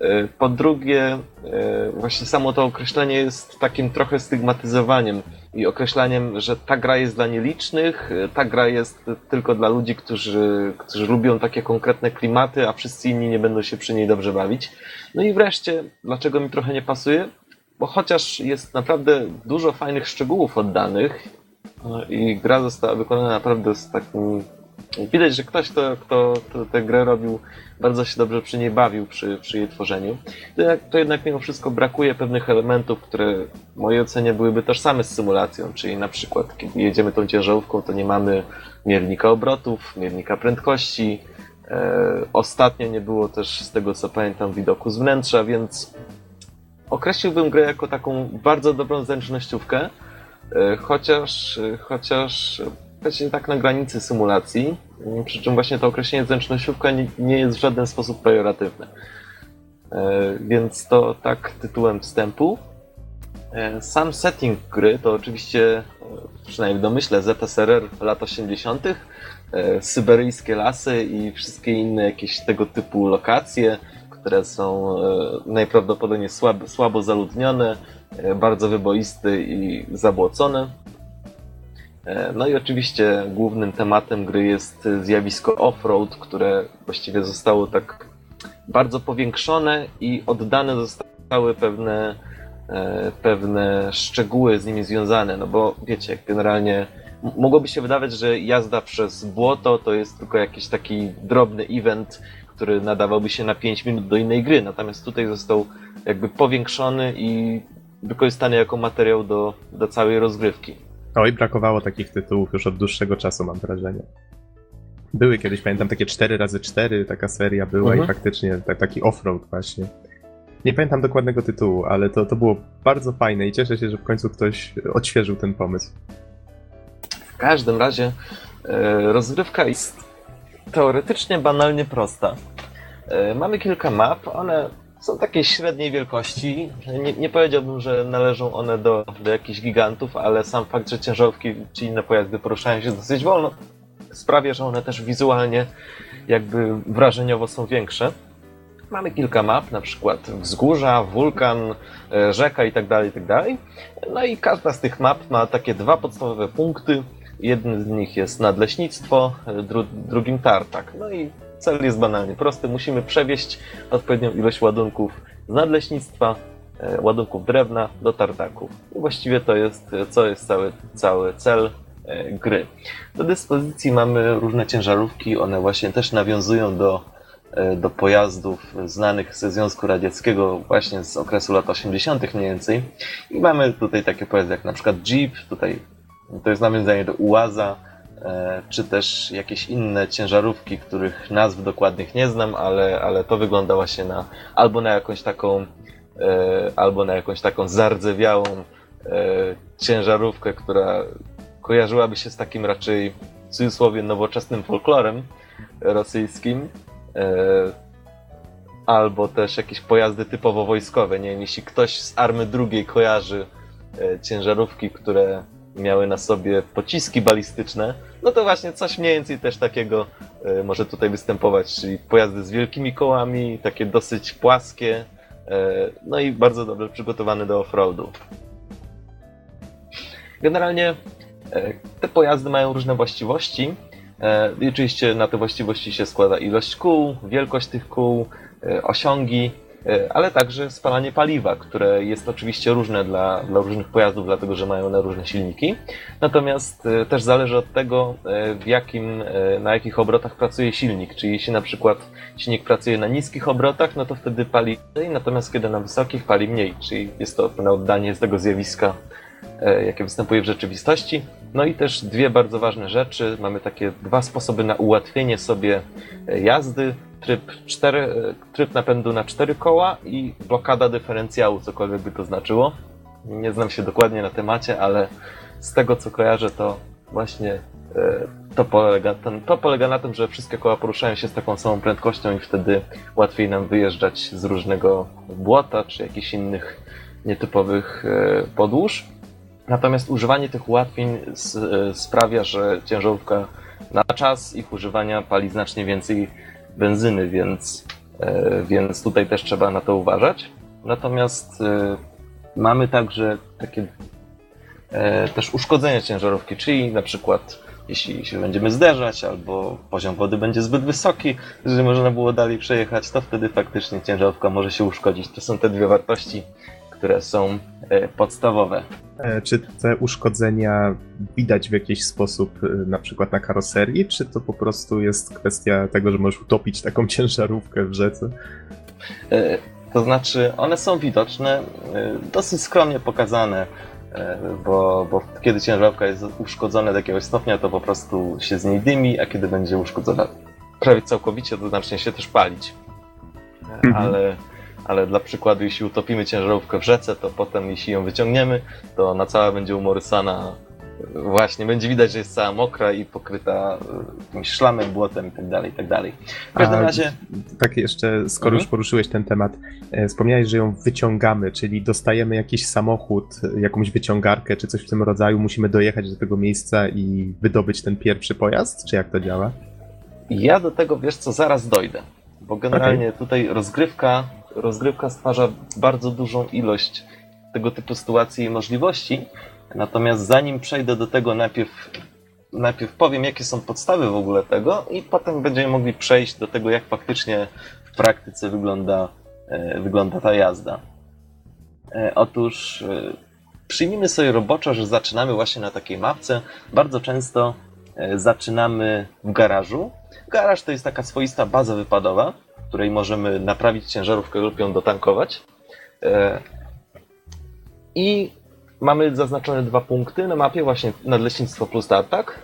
E, po drugie, e, właśnie samo to określenie jest takim trochę stygmatyzowaniem i określaniem, że ta gra jest dla nielicznych, ta gra jest tylko dla ludzi, którzy, którzy lubią takie konkretne klimaty, a wszyscy inni nie będą się przy niej dobrze bawić. No i wreszcie, dlaczego mi trochę nie pasuje? Bo chociaż jest naprawdę dużo fajnych szczegółów oddanych i gra została wykonana naprawdę z takim Widać, że ktoś, kto, kto, kto tę grę robił, bardzo się dobrze przy niej bawił przy, przy jej tworzeniu. To, to jednak mimo wszystko brakuje pewnych elementów, które w mojej ocenie byłyby tożsame z symulacją, czyli na przykład kiedy jedziemy tą ciężarówką, to nie mamy miernika obrotów, miernika prędkości. E, ostatnio nie było też, z tego co pamiętam, widoku z wnętrza, więc określiłbym grę jako taką bardzo dobrą zręcznościówkę, e, chociaż, chociaż właśnie tak na granicy symulacji, przy czym właśnie to określenie zręcznościówka nie, nie jest w żaden sposób pejoratywne. E, więc to tak tytułem wstępu. E, sam setting gry to oczywiście, e, przynajmniej w domyśle, ZSRR lat 80., syberyjskie lasy i wszystkie inne jakieś tego typu lokacje, które są najprawdopodobniej słabo, słabo zaludnione, bardzo wyboiste i zabłocone. E, no i oczywiście głównym tematem gry jest zjawisko off-road, które właściwie zostało tak bardzo powiększone i oddane zostały pewne, e, pewne szczegóły z nimi związane. No bo wiecie, generalnie mogłoby się wydawać, że jazda przez błoto to jest tylko jakiś taki drobny event, który nadawałby się na 5 minut do innej gry. Natomiast tutaj został jakby powiększony i wykorzystany jako materiał do, do całej rozgrywki. Oj, brakowało takich tytułów już od dłuższego czasu, mam wrażenie. Były kiedyś, pamiętam, takie 4x4, taka seria była mhm. i faktycznie taki offroad właśnie. Nie pamiętam dokładnego tytułu, ale to, to było bardzo fajne i cieszę się, że w końcu ktoś odświeżył ten pomysł. W każdym razie e, rozgrywka jest teoretycznie banalnie prosta. E, mamy kilka map, one są takiej średniej wielkości. Nie, nie, powiedziałbym, że należą one do, do jakichś gigantów, ale sam fakt, że ciężarówki czy inne pojazdy poruszają się dosyć wolno, sprawia, że one też wizualnie jakby wrażeniowo są większe. Mamy kilka map, na przykład wzgórza, wulkan, e, rzeka itd., itd. No i każda z tych map ma takie dwa podstawowe punkty. Jednym z nich jest nadleśnictwo, e, dru drugim tartak. No i cel jest banalnie prosty. Musimy przewieźć odpowiednią ilość ładunków z nadleśnictwa, e, ładunków drewna do tartaków. I właściwie to jest, co jest cały, cały cel gry. Do dyspozycji mamy różne ciężarówki, one właśnie też nawiązują do E, do pojazdów znanych ze Związku Radzieckiego właśnie z okresu lat 80. mniej więcej. I mamy tutaj takie pojazdy jak na przykład Jeep, tutaj to jest nawiązanie do Ułaza, e, czy też jakieś inne ciężarówki, których nazw dokładnych nie znam, ale, ale to wygląda właśnie na albo na jakąś taką e, albo na jakąś taką zardzewiałą ciężarówkę, która kojarzyłaby się z takim raczej w cudzysłowie nowoczesnym folklorem rosyjskim, E, albo też jakieś pojazdy typowo wojskowe. Nie wiem, jeśli ktoś z army drugiej kojarzy e, ciężarówki, które miały na sobie pociski balistyczne, no to właśnie coś mniej więcej też takiego e, może tutaj występować, czyli pojazdy z wielkimi kołami, takie dosyć płaskie, no i bardzo dobrze przygotowane do offroadu. Generalnie te pojazdy mają różne właściwości, E, I oczywiście na te właściwości się składa ilość kół, wielkość tych kół, e, osiągi, e, ale także spalanie paliwa, które jest oczywiście różne dla, dla różnych pojazdów, dlatego że mają one różne silniki. Natomiast też zależy od tego, w jakim, na jakich obrotach pracuje silnik. Czyli jeśli na przykład silnik pracuje na niskich obrotach, no to wtedy pali mniej, natomiast kiedy na wysokich pali mniej. Czyli jest to pewne oddanie z tego zjawiska, jakie występuje w rzeczywistości. No i też dwie bardzo ważne rzeczy. Mamy takie dwa sposoby na ułatwienie sobie e, jazdy. Tryb, cztery, e, tryb napędu na cztery koła i blokada dyferencjału, cokolwiek by to znaczyło. Nie znam się dokładnie na temacie, ale z tego co kojarzę, to właśnie e, to polega, ten, to polega na tym, że wszystkie koła poruszają się z taką samą prędkością i wtedy łatwiej nam wyjeżdżać z różnego błota czy jakichś innych nietypowych podłóż. Natomiast używanie tych ułatwień e, sprawia, że ciężarówka na czas ich używania pali znacznie więcej benzyny, więc, e, więc tutaj też trzeba na to uważać. Natomiast e, mamy także takie też uszkodzenia ciężarówki, czyli na przykład jeśli się będziemy zderzać, albo poziom wody będzie zbyt wysoki, że można było dalej przejechać, to wtedy faktycznie ciężarówka może się uszkodzić. To są te dwie wartości, które są podstawowe. E, czy te uszkodzenia widać w jakiś sposób, e, na przykład na karoserii, czy to po prostu jest kwestia tego, że możesz utopić taką ciężarówkę w rzece? E, to znaczy, one są widoczne, dosyć skromnie pokazane, bo, bo kiedy ciężarówka jest uszkodzona do jakiegoś stopnia, to po prostu się z niej dymi, a kiedy będzie uszkodzona prawie całkowicie, to zacznie się też palić. Mhm. Ale ale dla przykładu, jeśli utopimy ciężarówkę w rzece, to potem, jeśli ją wyciągniemy, to ona cała będzie umorysana. Właśnie, będzie widać, że jest cała mokra i pokryta e, jakimś szlamem, błotem i tak dalej, i tak dalej. W każdym A, razie... Tak jeszcze, skoro mhm. już poruszyłeś ten temat, e, wspomniałeś, że ją wyciągamy, czyli dostajemy jakiś samochód, jakąś wyciągarkę czy coś w tym rodzaju, musimy dojechać do tego miejsca i wydobyć ten pierwszy pojazd, czy jak to działa? Ja do tego, wiesz co, zaraz dojdę, bo generalnie okay. tutaj rozgrywka rozgrywka stwarza bardzo dużą ilość tego typu sytuacji i możliwości. Natomiast zanim przejdę do tego, najpierw, najpierw powiem, jakie są podstawy w ogóle tego, i potem będziemy mogli przejść do tego, jak faktycznie w praktyce wygląda, e, wygląda ta jazda. E, otóż e, przyjmijmy sobie roboczo, że zaczynamy właśnie na takiej mapce. Bardzo często zaczynamy w garażu. Garaż to jest taka swoista baza wypadowa, której możemy naprawić ciężarówkę lub ją dotankować. E, I mamy zaznaczone dwa punkty na mapie, właśnie nadleśnictwo plus tartak.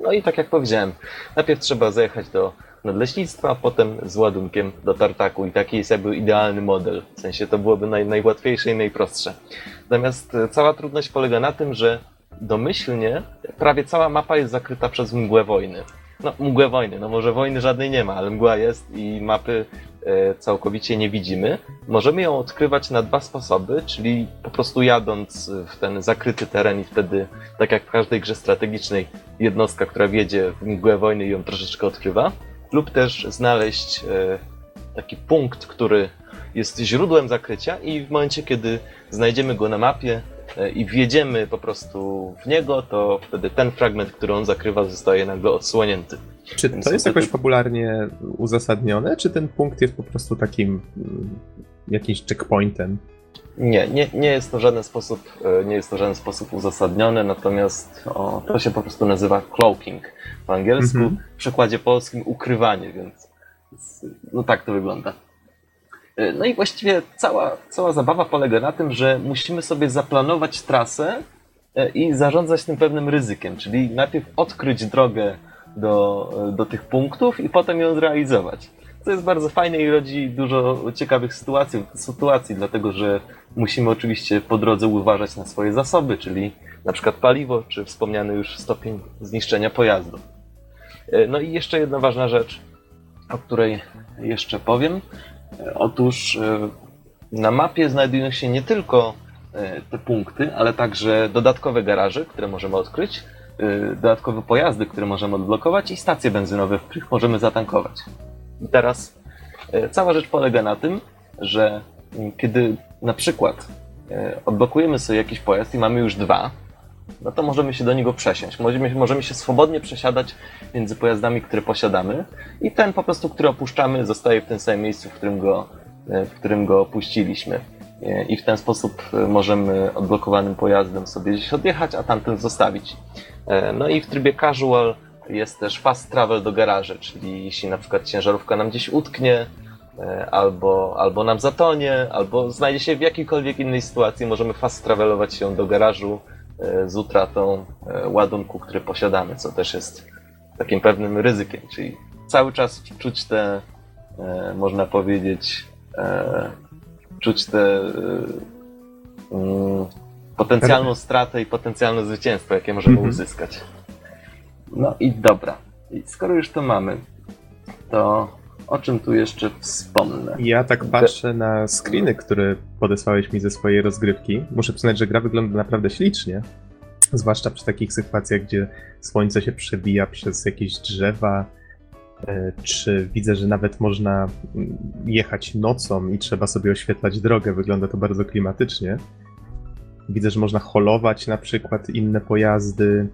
No i tak jak powiedziałem, najpierw trzeba zajechać do nadleśnictwa, potem z ładunkiem do tartaku i taki jest jakby idealny model. W sensie to byłoby naj, najłatwiejsze i najprostsze. Natomiast e, cała trudność polega na tym, że domyślnie prawie cała mapa jest zakryta przez mgłę wojny. No, mgłę wojny. No może wojny żadnej nie ma, ale mgła jest i mapy e, całkowicie nie widzimy. Możemy ją odkrywać na dwa sposoby, czyli po prostu jadąc w ten zakryty teren i wtedy, tak jak w każdej grze strategicznej, jednostka, która wiedzie w mgłę wojny ją troszeczkę odkrywa, lub też znaleźć e, taki punkt, który jest źródłem zakrycia i w momencie, kiedy znajdziemy go na mapie i wjedziemy po prostu w niego, to wtedy ten fragment, który on zakrywa, zostaje nagle odsłonięty. Czy Więc to jest wtedy- jakoś popularnie uzasadnione, czy ten punkt jest po prostu takim mm, jakimś checkpointem? Nie, nie, nie jest to w żaden sposób, e, nie jest to w żaden sposób uzasadnione, natomiast o, to się po prostu nazywa cloaking po angielsku, Mhm. w przykładzie polskim ukrywanie, więc więc, no tak to wygląda. E, No i właściwie cała, cała zabawa polega na tym, że musimy sobie zaplanować trasę e, i zarządzać tym pewnym ryzykiem, czyli najpierw odkryć drogę do, do tych punktów i potem ją zrealizować. Co jest bardzo fajne i rodzi dużo ciekawych sytuacji, sytuacji, dlatego że musimy oczywiście po drodze uważać na swoje zasoby, czyli na przykład paliwo, czy wspomniany już stopień zniszczenia pojazdu. E, No i jeszcze jedna ważna rzecz, o której jeszcze powiem. Otóż e, na mapie znajdują się nie tylko e, te punkty, ale także dodatkowe garaże, które możemy odkryć, e, dodatkowe pojazdy, które możemy odblokować i stacje benzynowe, w których możemy zatankować. I teraz cała rzecz polega na tym, że mm, kiedy na przykład odblokujemy sobie jakiś pojazd i mamy już dwa, no to możemy się do niego przesiąść. Możemy, możemy się swobodnie przesiadać między pojazdami, które posiadamy i ten po prostu, który opuszczamy, zostaje w tym samym miejscu, w którym go, e, w którym go opuściliśmy. E, I w ten sposób e, możemy odblokowanym pojazdem sobie gdzieś odjechać, a tamten zostawić. No i w trybie casual jest też fast travel do garaży, czyli jeśli na przykład ciężarówka nam gdzieś utknie, albo, albo nam zatonie, albo znajdzie się w jakiejkolwiek innej sytuacji, możemy fast travelować się do garażu z utratą e, ładunku, który posiadamy, co też jest takim pewnym ryzykiem, czyli cały czas czuć te, e, można powiedzieć, e, czuć te e, mm, potencjalną stratę i potencjalne zwycięstwo, jakie możemy Mhm. uzyskać. No i dobra. I skoro już to mamy, to o czym tu jeszcze wspomnę? Ja tak patrzę na screeny, które podesłałeś mi ze swojej rozgrywki. Muszę przyznać, że gra wygląda naprawdę ślicznie. Zwłaszcza przy takich sytuacjach, gdzie słońce się przebija przez jakieś drzewa, e, czy widzę, że nawet można mm, jechać nocą i trzeba sobie oświetlać drogę. Wygląda to bardzo klimatycznie. Widzę, że można holować na przykład inne pojazdy.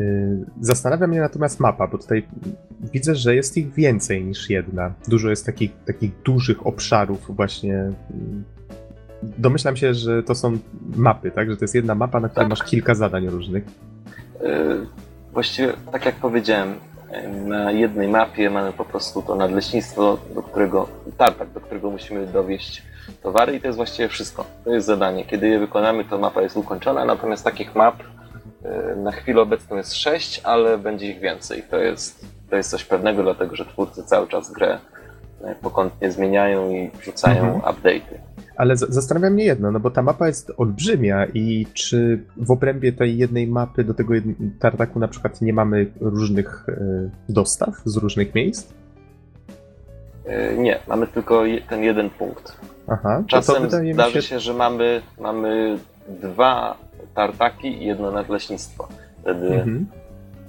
Y, Zastanawia mnie natomiast mapa, bo tutaj widzę, że jest ich więcej niż jedna. Dużo jest takich, takich dużych obszarów właśnie. mm, Domyślam się, że to są mapy, tak? Że to jest jedna mapa, na której Tak. masz kilka zadań różnych. Yy, Właściwie, tak jak powiedziałem, na jednej mapie mamy po prostu to nadleśnictwo, do którego, tartak, do którego musimy dowieść towary i to jest właściwie wszystko. To jest zadanie. Kiedy je wykonamy, to mapa jest ukończona, natomiast takich map na chwilę obecną jest sześć, ale będzie ich więcej. To jest, to jest coś pewnego, dlatego że twórcy cały czas grę yy, pokątnie zmieniają i wrzucają Mhm. update'y. Ale zastanawia mnie jedno, no bo ta mapa jest olbrzymia i czy w obrębie tej jednej mapy do tego tartaku na przykład nie mamy różnych e, dostaw z różnych miejsc? Nie, mamy tylko ten jeden punkt. Aha, to, to Czasem wydaje zdarzy się... się, że mamy, mamy dwa tartaki i jedno nadleśnictwo. Wtedy, Mhm.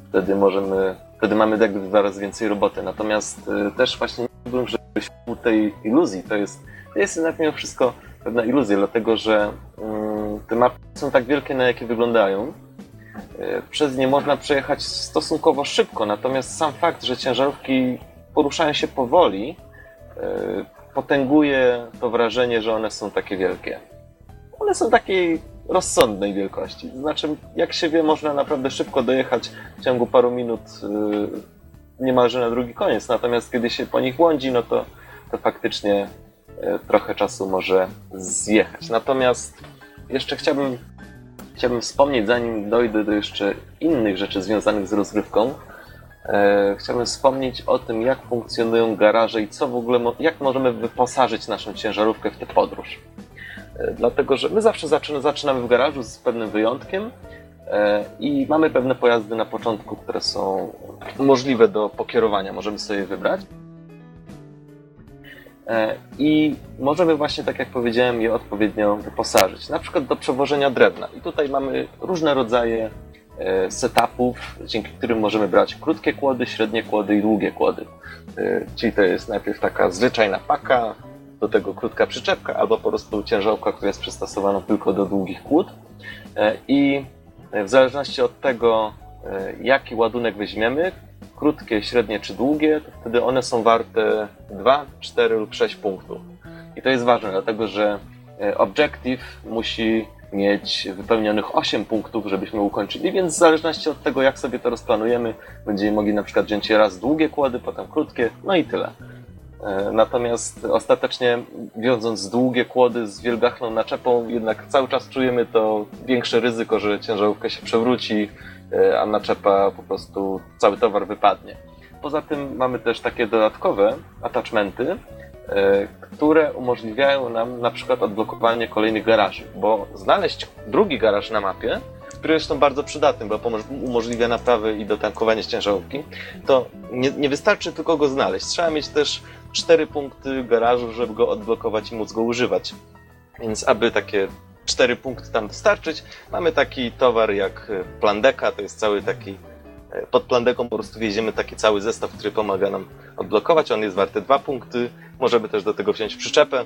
wtedy możemy, wtedy mamy jakby dwa razy więcej roboty. Natomiast y, też właśnie nie byłem, żebyś u tej iluzji, to jest, to jest jednak mimo wszystko pewna iluzja, dlatego że mm, te mapy są tak wielkie, na jakie wyglądają. Y, Przez nie można przejechać stosunkowo szybko, natomiast sam fakt, że ciężarówki poruszają się powoli, y, potęguje to wrażenie, że one są takie wielkie. One są takiej rozsądnej wielkości. Znaczy, jak się wie, można naprawdę szybko dojechać w ciągu paru minut yy, niemalże na drugi koniec. Natomiast kiedy się po nich błądzi, no to, to faktycznie yy, trochę czasu może zjechać. Natomiast jeszcze chciałbym, chciałbym wspomnieć, zanim dojdę do jeszcze innych rzeczy związanych z rozgrywką, E, Chciałbym wspomnieć o tym, jak funkcjonują garaże i co w ogóle, jak możemy wyposażyć naszą ciężarówkę w tę podróż. E, Dlatego, że my zawsze zaczyna, zaczynamy w garażu z pewnym wyjątkiem e, i mamy pewne pojazdy na początku, które są możliwe do pokierowania, możemy sobie wybrać. E, I możemy właśnie, tak jak powiedziałem, je odpowiednio wyposażyć. Na przykład do przewożenia drewna. I tutaj mamy różne rodzaje setupów, dzięki którym możemy brać krótkie kłody, średnie kłody i długie kłody. Czyli to jest najpierw taka zwyczajna paka, do tego krótka przyczepka, albo po prostu ciężarówka, która jest przystosowana tylko do długich kłód. I w zależności od tego, jaki ładunek weźmiemy, krótkie, średnie czy długie, to wtedy one są warte 2, 4 lub 6 punktów. I to jest ważne, dlatego że e, Objective musi mieć wypełnionych 8 punktów, żebyśmy ukończyli, więc w zależności od tego, jak sobie to rozplanujemy, będziemy mogli na przykład wziąć raz długie kłady, potem krótkie, no i tyle. E, natomiast ostatecznie wiążąc długie kłody z wielgachną naczepą, jednak cały czas czujemy to większe ryzyko, że ciężarówka się przewróci, E, a naczepa po prostu cały towar wypadnie. Poza tym mamy też takie dodatkowe attachmenty, e, które umożliwiają nam na przykład odblokowanie kolejnych garaży, bo znaleźć drugi garaż na mapie, który jest bardzo przydatny, bo umożliwia naprawy i dotankowanie ciężarówki, to nie, nie wystarczy tylko go znaleźć. Trzeba mieć też cztery punkty garażu, żeby go odblokować i móc go używać. Więc aby takie cztery punkty tam dostarczyć. Mamy taki towar jak e, Plandeka, to jest cały taki e, pod plandeką po prostu wjedziemy taki cały zestaw, który pomaga nam odblokować. On jest warty dwa punkty. Możemy też do tego wziąć przyczepę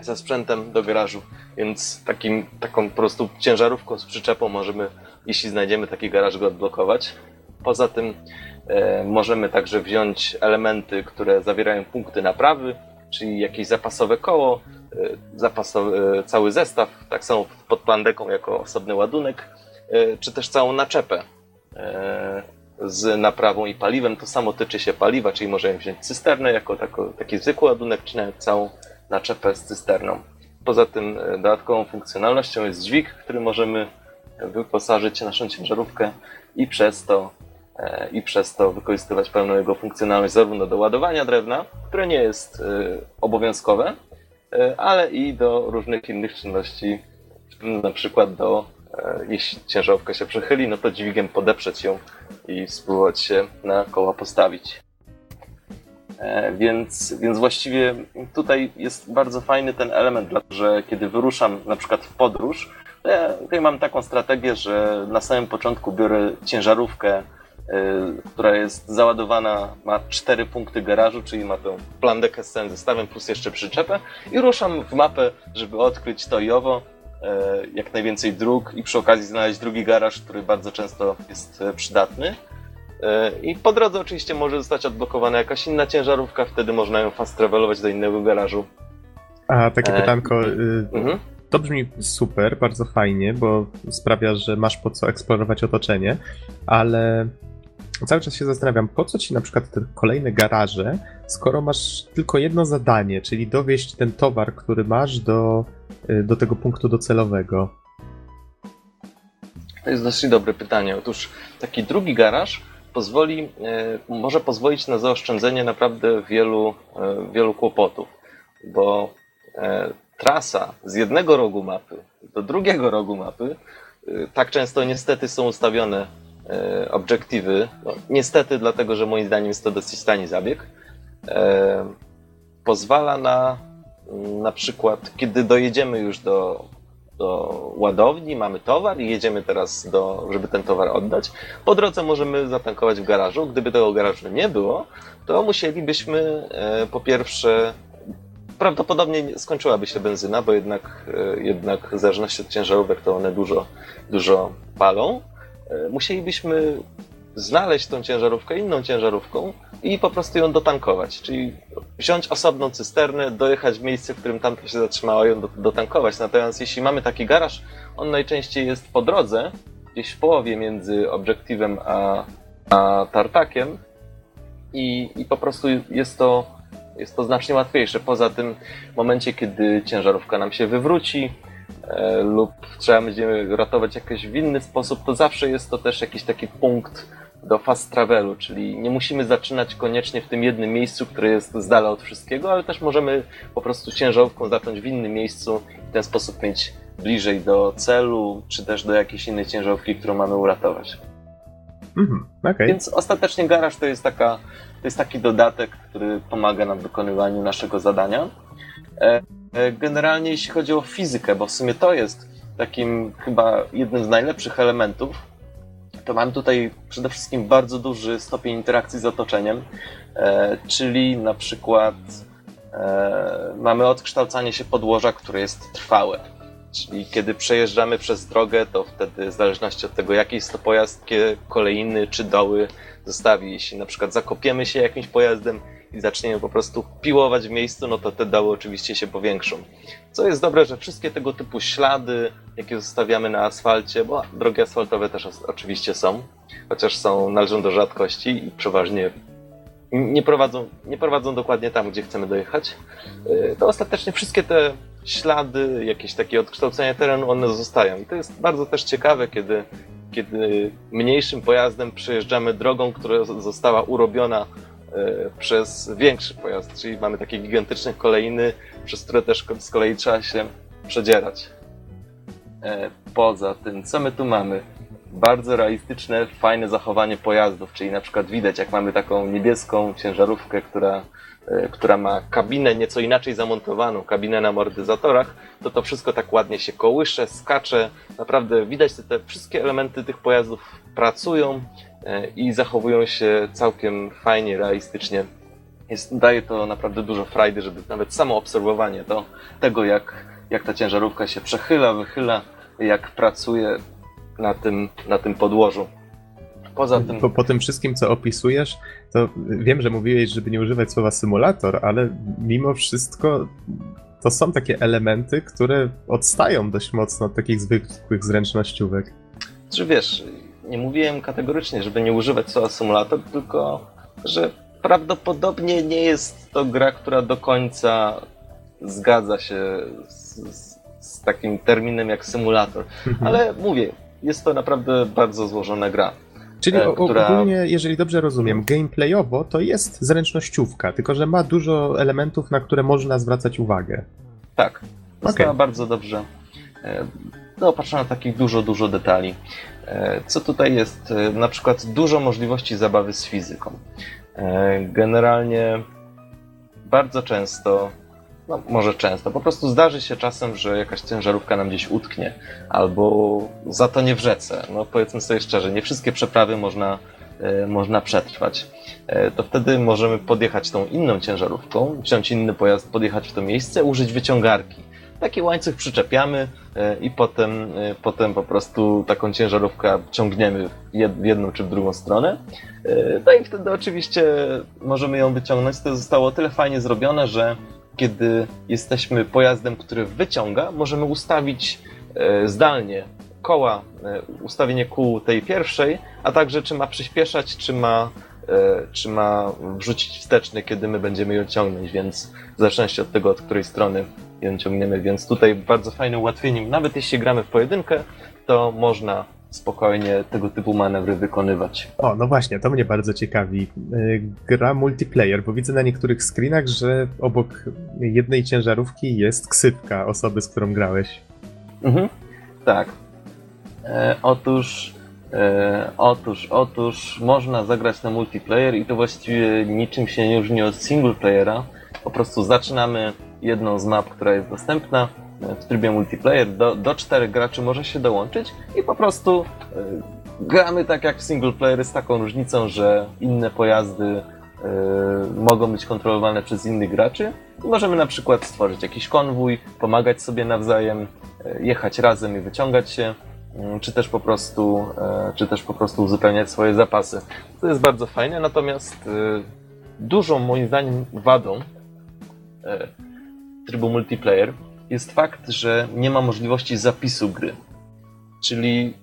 ze sprzętem do garażu, więc takim, taką po prostu ciężarówką z przyczepą możemy, jeśli znajdziemy taki garaż, go odblokować. Poza tym możemy także wziąć elementy, które zawierają punkty naprawy, czyli jakieś zapasowe koło, e, zapasowy, e, cały zestaw, tak samo pod plandeką jako osobny ładunek, e, czy też całą naczepę z naprawą i paliwem. To samo tyczy się paliwa, czyli możemy wziąć cysternę jako taki zwykły ładunek, czy nawet całą naczepę z cysterną. Poza tym dodatkową funkcjonalnością jest dźwig, który możemy wyposażyć naszą ciężarówkę i przez to i przez to wykorzystywać pełną jego funkcjonalność zarówno do ładowania drewna, które nie jest e, obowiązkowe, e, ale i do różnych innych czynności, na przykład do, e, jeśli ciężarówka się przechyli, no to dźwigiem podeprzeć ją i spróbować się na koła postawić. Więc, więc właściwie tutaj jest bardzo fajny ten element, że kiedy wyruszam na przykład w podróż, to ja tutaj mam taką strategię, że na samym początku biorę ciężarówkę która jest załadowana, ma cztery punkty garażu, czyli ma tą plandekę z całym zestawem plus jeszcze przyczepę i ruszam w mapę, żeby odkryć to i owo, y, jak najwięcej dróg i przy okazji znaleźć drugi garaż, który bardzo często jest e, przydatny. Y, I po drodze oczywiście może zostać odblokowana jakaś inna ciężarówka, wtedy można ją fast travelować do innego garażu. A takie e, pytanko. Mhm. To brzmi super, bardzo fajnie, bo sprawia, że masz po co eksplorować otoczenie, ale cały czas się zastanawiam, po co ci na przykład te kolejne garaże, skoro masz tylko jedno zadanie, czyli dowieść ten towar, który masz do, y, do tego punktu docelowego? To jest dosyć dobre pytanie. Otóż taki drugi garaż pozwoli, y, może pozwolić na zaoszczędzenie naprawdę wielu, y, wielu kłopotów, bo trasa z jednego rogu mapy do drugiego rogu mapy tak często niestety są ustawione obiektywy. No, niestety, dlatego że moim zdaniem jest to dosyć tani zabieg. E, pozwala na na przykład, kiedy dojedziemy już do, do ładowni, mamy towar i jedziemy teraz, do, żeby ten towar oddać, po drodze możemy zatankować w garażu. Gdyby tego garażu nie było, to musielibyśmy e, po pierwsze prawdopodobnie skończyłaby się benzyna, bo jednak, jednak w zależności od ciężarówek to one dużo, dużo palą. E, musielibyśmy znaleźć tą ciężarówkę inną ciężarówką i po prostu ją dotankować. Czyli wziąć osobną cysternę, dojechać w miejsce, w którym tamta się zatrzymała, ją dotankować. Natomiast jeśli mamy taki garaż, on najczęściej jest po drodze, gdzieś w połowie między obiektywem a, a tartakiem i, i po prostu jest to, jest to znacznie łatwiejsze. Poza tym w momencie, kiedy ciężarówka nam się wywróci, lub trzeba będzie ratować jakoś w inny sposób, to zawsze jest to też jakiś taki punkt do fast travelu, czyli nie musimy zaczynać koniecznie w tym jednym miejscu, które jest z dala od wszystkiego, ale też możemy po prostu ciężarówką zacząć w innym miejscu i w ten sposób mieć bliżej do celu, czy też do jakiejś innej ciężarówki, którą mamy uratować. Mhm, okej. Więc ostatecznie garaż to jest, taka, to jest taki dodatek, który pomaga nam w wykonywaniu naszego zadania. E, e, Generalnie jeśli chodzi o fizykę, bo w sumie to jest takim chyba jednym z najlepszych elementów, to mamy tutaj przede wszystkim bardzo duży stopień interakcji z otoczeniem, e, czyli na przykład e, mamy odkształcanie się podłoża, które jest trwałe. Czyli kiedy przejeżdżamy przez drogę, to wtedy w zależności od tego, jaki jest to pojazd, kolejny czy doły zostawi. Jeśli na przykład zakopiemy się jakimś pojazdem i zaczniemy po prostu piłować w miejscu, no to te doły oczywiście się powiększą. Co jest dobre, że wszystkie tego typu ślady, jakie zostawiamy na asfalcie, bo drogi asfaltowe też oczywiście są, chociaż są, należą do rzadkości i przeważnie nie prowadzą, nie prowadzą dokładnie tam, gdzie chcemy dojechać, y, to ostatecznie wszystkie te ślady, jakieś takie odkształcenia terenu, one zostają. I to jest bardzo też ciekawe, kiedy, kiedy mniejszym pojazdem przejeżdżamy drogą, która została urobiona przez większy pojazd, czyli mamy takie gigantyczne kolejny, przez które też z kolei trzeba się przedzierać. E, Poza tym, co my tu mamy? Bardzo realistyczne, fajne zachowanie pojazdów, czyli na przykład widać, jak mamy taką niebieską ciężarówkę, która, e, która ma kabinę nieco inaczej zamontowaną, kabinę na amortyzatorach, to to wszystko tak ładnie się kołysze, skacze. Naprawdę widać, że te wszystkie elementy tych pojazdów pracują e, i zachowują się całkiem fajnie, realistycznie. Jest, daje to naprawdę dużo frajdy, żeby nawet samo obserwowanie to, tego, jak, jak ta ciężarówka się przechyla, wychyla, jak pracuje na tym, na tym podłożu. Poza tym, Po, po tym wszystkim, co opisujesz, to wiem, że mówiłeś, żeby nie używać słowa symulator, ale mimo wszystko to są takie elementy, które odstają dość mocno od takich zwykłych zręcznościówek. że wiesz, nie mówiłem kategorycznie, żeby nie używać słowa symulator, tylko że prawdopodobnie nie jest to gra, która do końca zgadza się z, z, z takim terminem jak symulator. Mhm. Ale mówię, jest to naprawdę bardzo złożona gra. Czyli e, która- ogólnie, jeżeli dobrze rozumiem, gameplayowo to jest zręcznościówka, tylko że ma dużo elementów, na które można zwracać uwagę. Tak, została Okej. bardzo dobrze e, dopatrzona takich dużo, dużo detali. E, Co tutaj jest? E, Na przykład dużo możliwości zabawy z fizyką. E, Generalnie bardzo często, no może często, po prostu zdarzy się czasem, że jakaś ciężarówka nam gdzieś utknie albo zatonie w rzece. No powiedzmy sobie szczerze, nie wszystkie przeprawy można, można przetrwać. To wtedy możemy podjechać tą inną ciężarówką, wziąć inny pojazd, podjechać w to miejsce, użyć wyciągarki. Taki łańcuch przyczepiamy e, i potem, e, potem po prostu taką ciężarówkę ciągniemy w jed- w jedną czy w drugą stronę. E, No i wtedy oczywiście możemy ją wyciągnąć. To zostało tyle fajnie zrobione, że kiedy jesteśmy pojazdem, który wyciąga, możemy ustawić zdalnie koła, ustawienie kół tej pierwszej, a także czy ma przyspieszać, czy ma, czy ma wrzucić wsteczny, kiedy my będziemy ją ciągnąć, więc w zależności od tego, od której strony ją ciągniemy, więc tutaj bardzo fajne ułatwienie. Nawet jeśli gramy w pojedynkę, to można spokojnie tego typu manewry wykonywać. O, no właśnie, to mnie bardzo ciekawi. Y, Gra multiplayer, bo widzę na niektórych screenach, że obok jednej ciężarówki jest ksywka osoby, z którą grałeś. Mhm. Tak. E, otóż, e, otóż, otóż można zagrać na multiplayer i to właściwie niczym się nie różni od single playera. Po prostu zaczynamy jedną z map, która jest dostępna e, w trybie multiplayer. Do, do czterech graczy może się dołączyć i po prostu e, gramy tak jak w single player z taką różnicą, że inne pojazdy e, mogą być kontrolowane przez innych graczy i możemy na przykład stworzyć jakiś konwój, pomagać sobie nawzajem, e, jechać razem i wyciągać się, czy też po prostu, e, czy też po prostu uzupełniać swoje zapasy. To jest bardzo fajne, natomiast e, dużą moim zdaniem wadą e, trybu multiplayer jest fakt, że nie ma możliwości zapisu gry. Czyli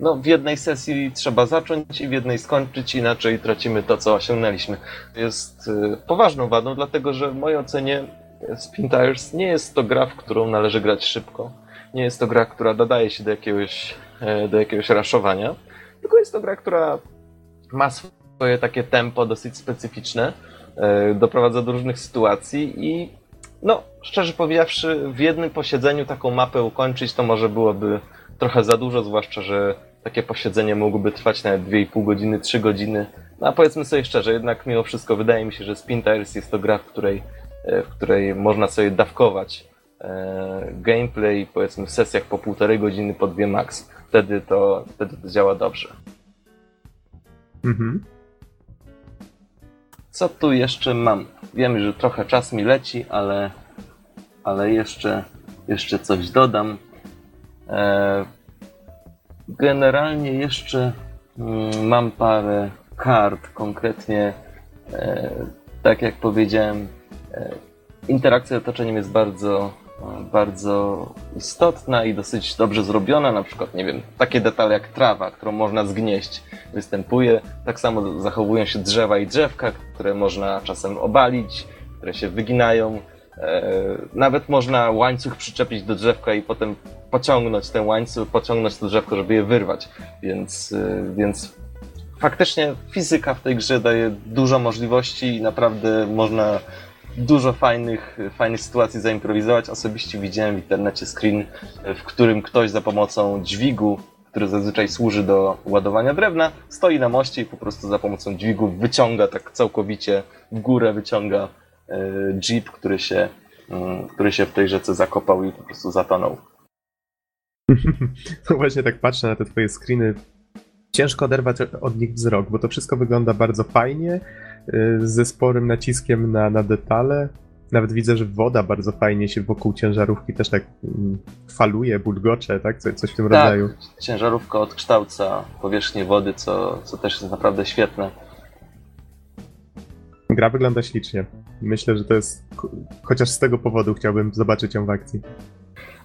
no, w jednej sesji trzeba zacząć i w jednej skończyć, inaczej tracimy to, co osiągnęliśmy. Jest poważną wadą, dlatego że w mojej ocenie Spin Tires nie jest to gra, w którą należy grać szybko. Nie jest to gra, która dodaje się do jakiegoś, e, do jakiegoś raszowania, tylko jest to gra, która ma swoje takie tempo dosyć specyficzne, e, doprowadza do różnych sytuacji i no, szczerze powiedziawszy, w jednym posiedzeniu taką mapę ukończyć to może byłoby trochę za dużo, zwłaszcza, że takie posiedzenie mogłoby trwać nawet 2,5 godziny, 3 godziny. No a powiedzmy sobie szczerze, jednak mimo wszystko wydaje mi się, że Spin Tires jest to gra, w której, e, w której można sobie dawkować gameplay, powiedzmy w sesjach po półtorej godziny, po dwie max. Wtedy to, wtedy to działa dobrze. Mhm. Co tu jeszcze mam? Wiem, że trochę czas mi leci, ale, ale jeszcze, jeszcze coś dodam. E, generalnie jeszcze mm, mam parę kart, konkretnie e, tak jak powiedziałem, e, interakcja z otoczeniem jest bardzo, bardzo istotna i dosyć dobrze zrobiona. Na przykład, nie wiem, takie detale jak trawa, którą można zgnieść, występuje. Tak samo zachowują się drzewa i drzewka, które można czasem obalić, które się wyginają. E, nawet można łańcuch przyczepić do drzewka i potem pociągnąć ten łańcuch, pociągnąć to drzewko, żeby je wyrwać. Więc, e, więc faktycznie fizyka w tej grze daje dużo możliwości i naprawdę można dużo fajnych, fajnych sytuacji zaimprowizować. Osobiście widziałem w internecie screen, w którym ktoś za pomocą dźwigu, który zazwyczaj służy do ładowania drewna, stoi na moście i po prostu za pomocą dźwigu wyciąga tak całkowicie w górę, wyciąga e, jeep, który się, mm, który się w tej rzece zakopał i po prostu zatonął. No właśnie tak patrzę na te twoje screeny. Ciężko oderwać od nich wzrok, bo to wszystko wygląda bardzo fajnie, ze sporym naciskiem na, na detale. Nawet widzę, że woda bardzo fajnie się wokół ciężarówki też tak mm, faluje, bulgocze, tak? Co, coś w tym Tak, rodzaju. ciężarówka odkształca powierzchnię wody, co, co też jest naprawdę świetne. Gra wygląda ślicznie. Myślę, że to jest. Chociaż z tego powodu chciałbym zobaczyć ją w akcji.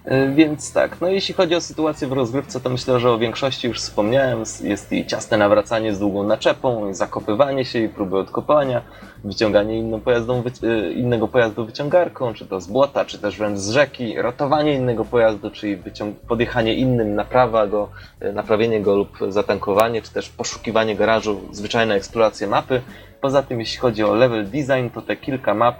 E, Więc tak, no jeśli chodzi o sytuację w rozgrywce, to myślę, że o większości już wspomniałem. Jest i ciasne nawracanie z długą naczepą, zakopywanie się, i próby odkopania, wyciąganie pojazdą, e, innego pojazdu wyciągarką, czy to z błota, czy też wręcz z rzeki, ratowanie innego pojazdu, czyli podjechanie innym, naprawa go, e, naprawienie go lub zatankowanie, czy też poszukiwanie garażu, zwyczajna eksploracja mapy. Poza tym, jeśli chodzi o level design, to te kilka map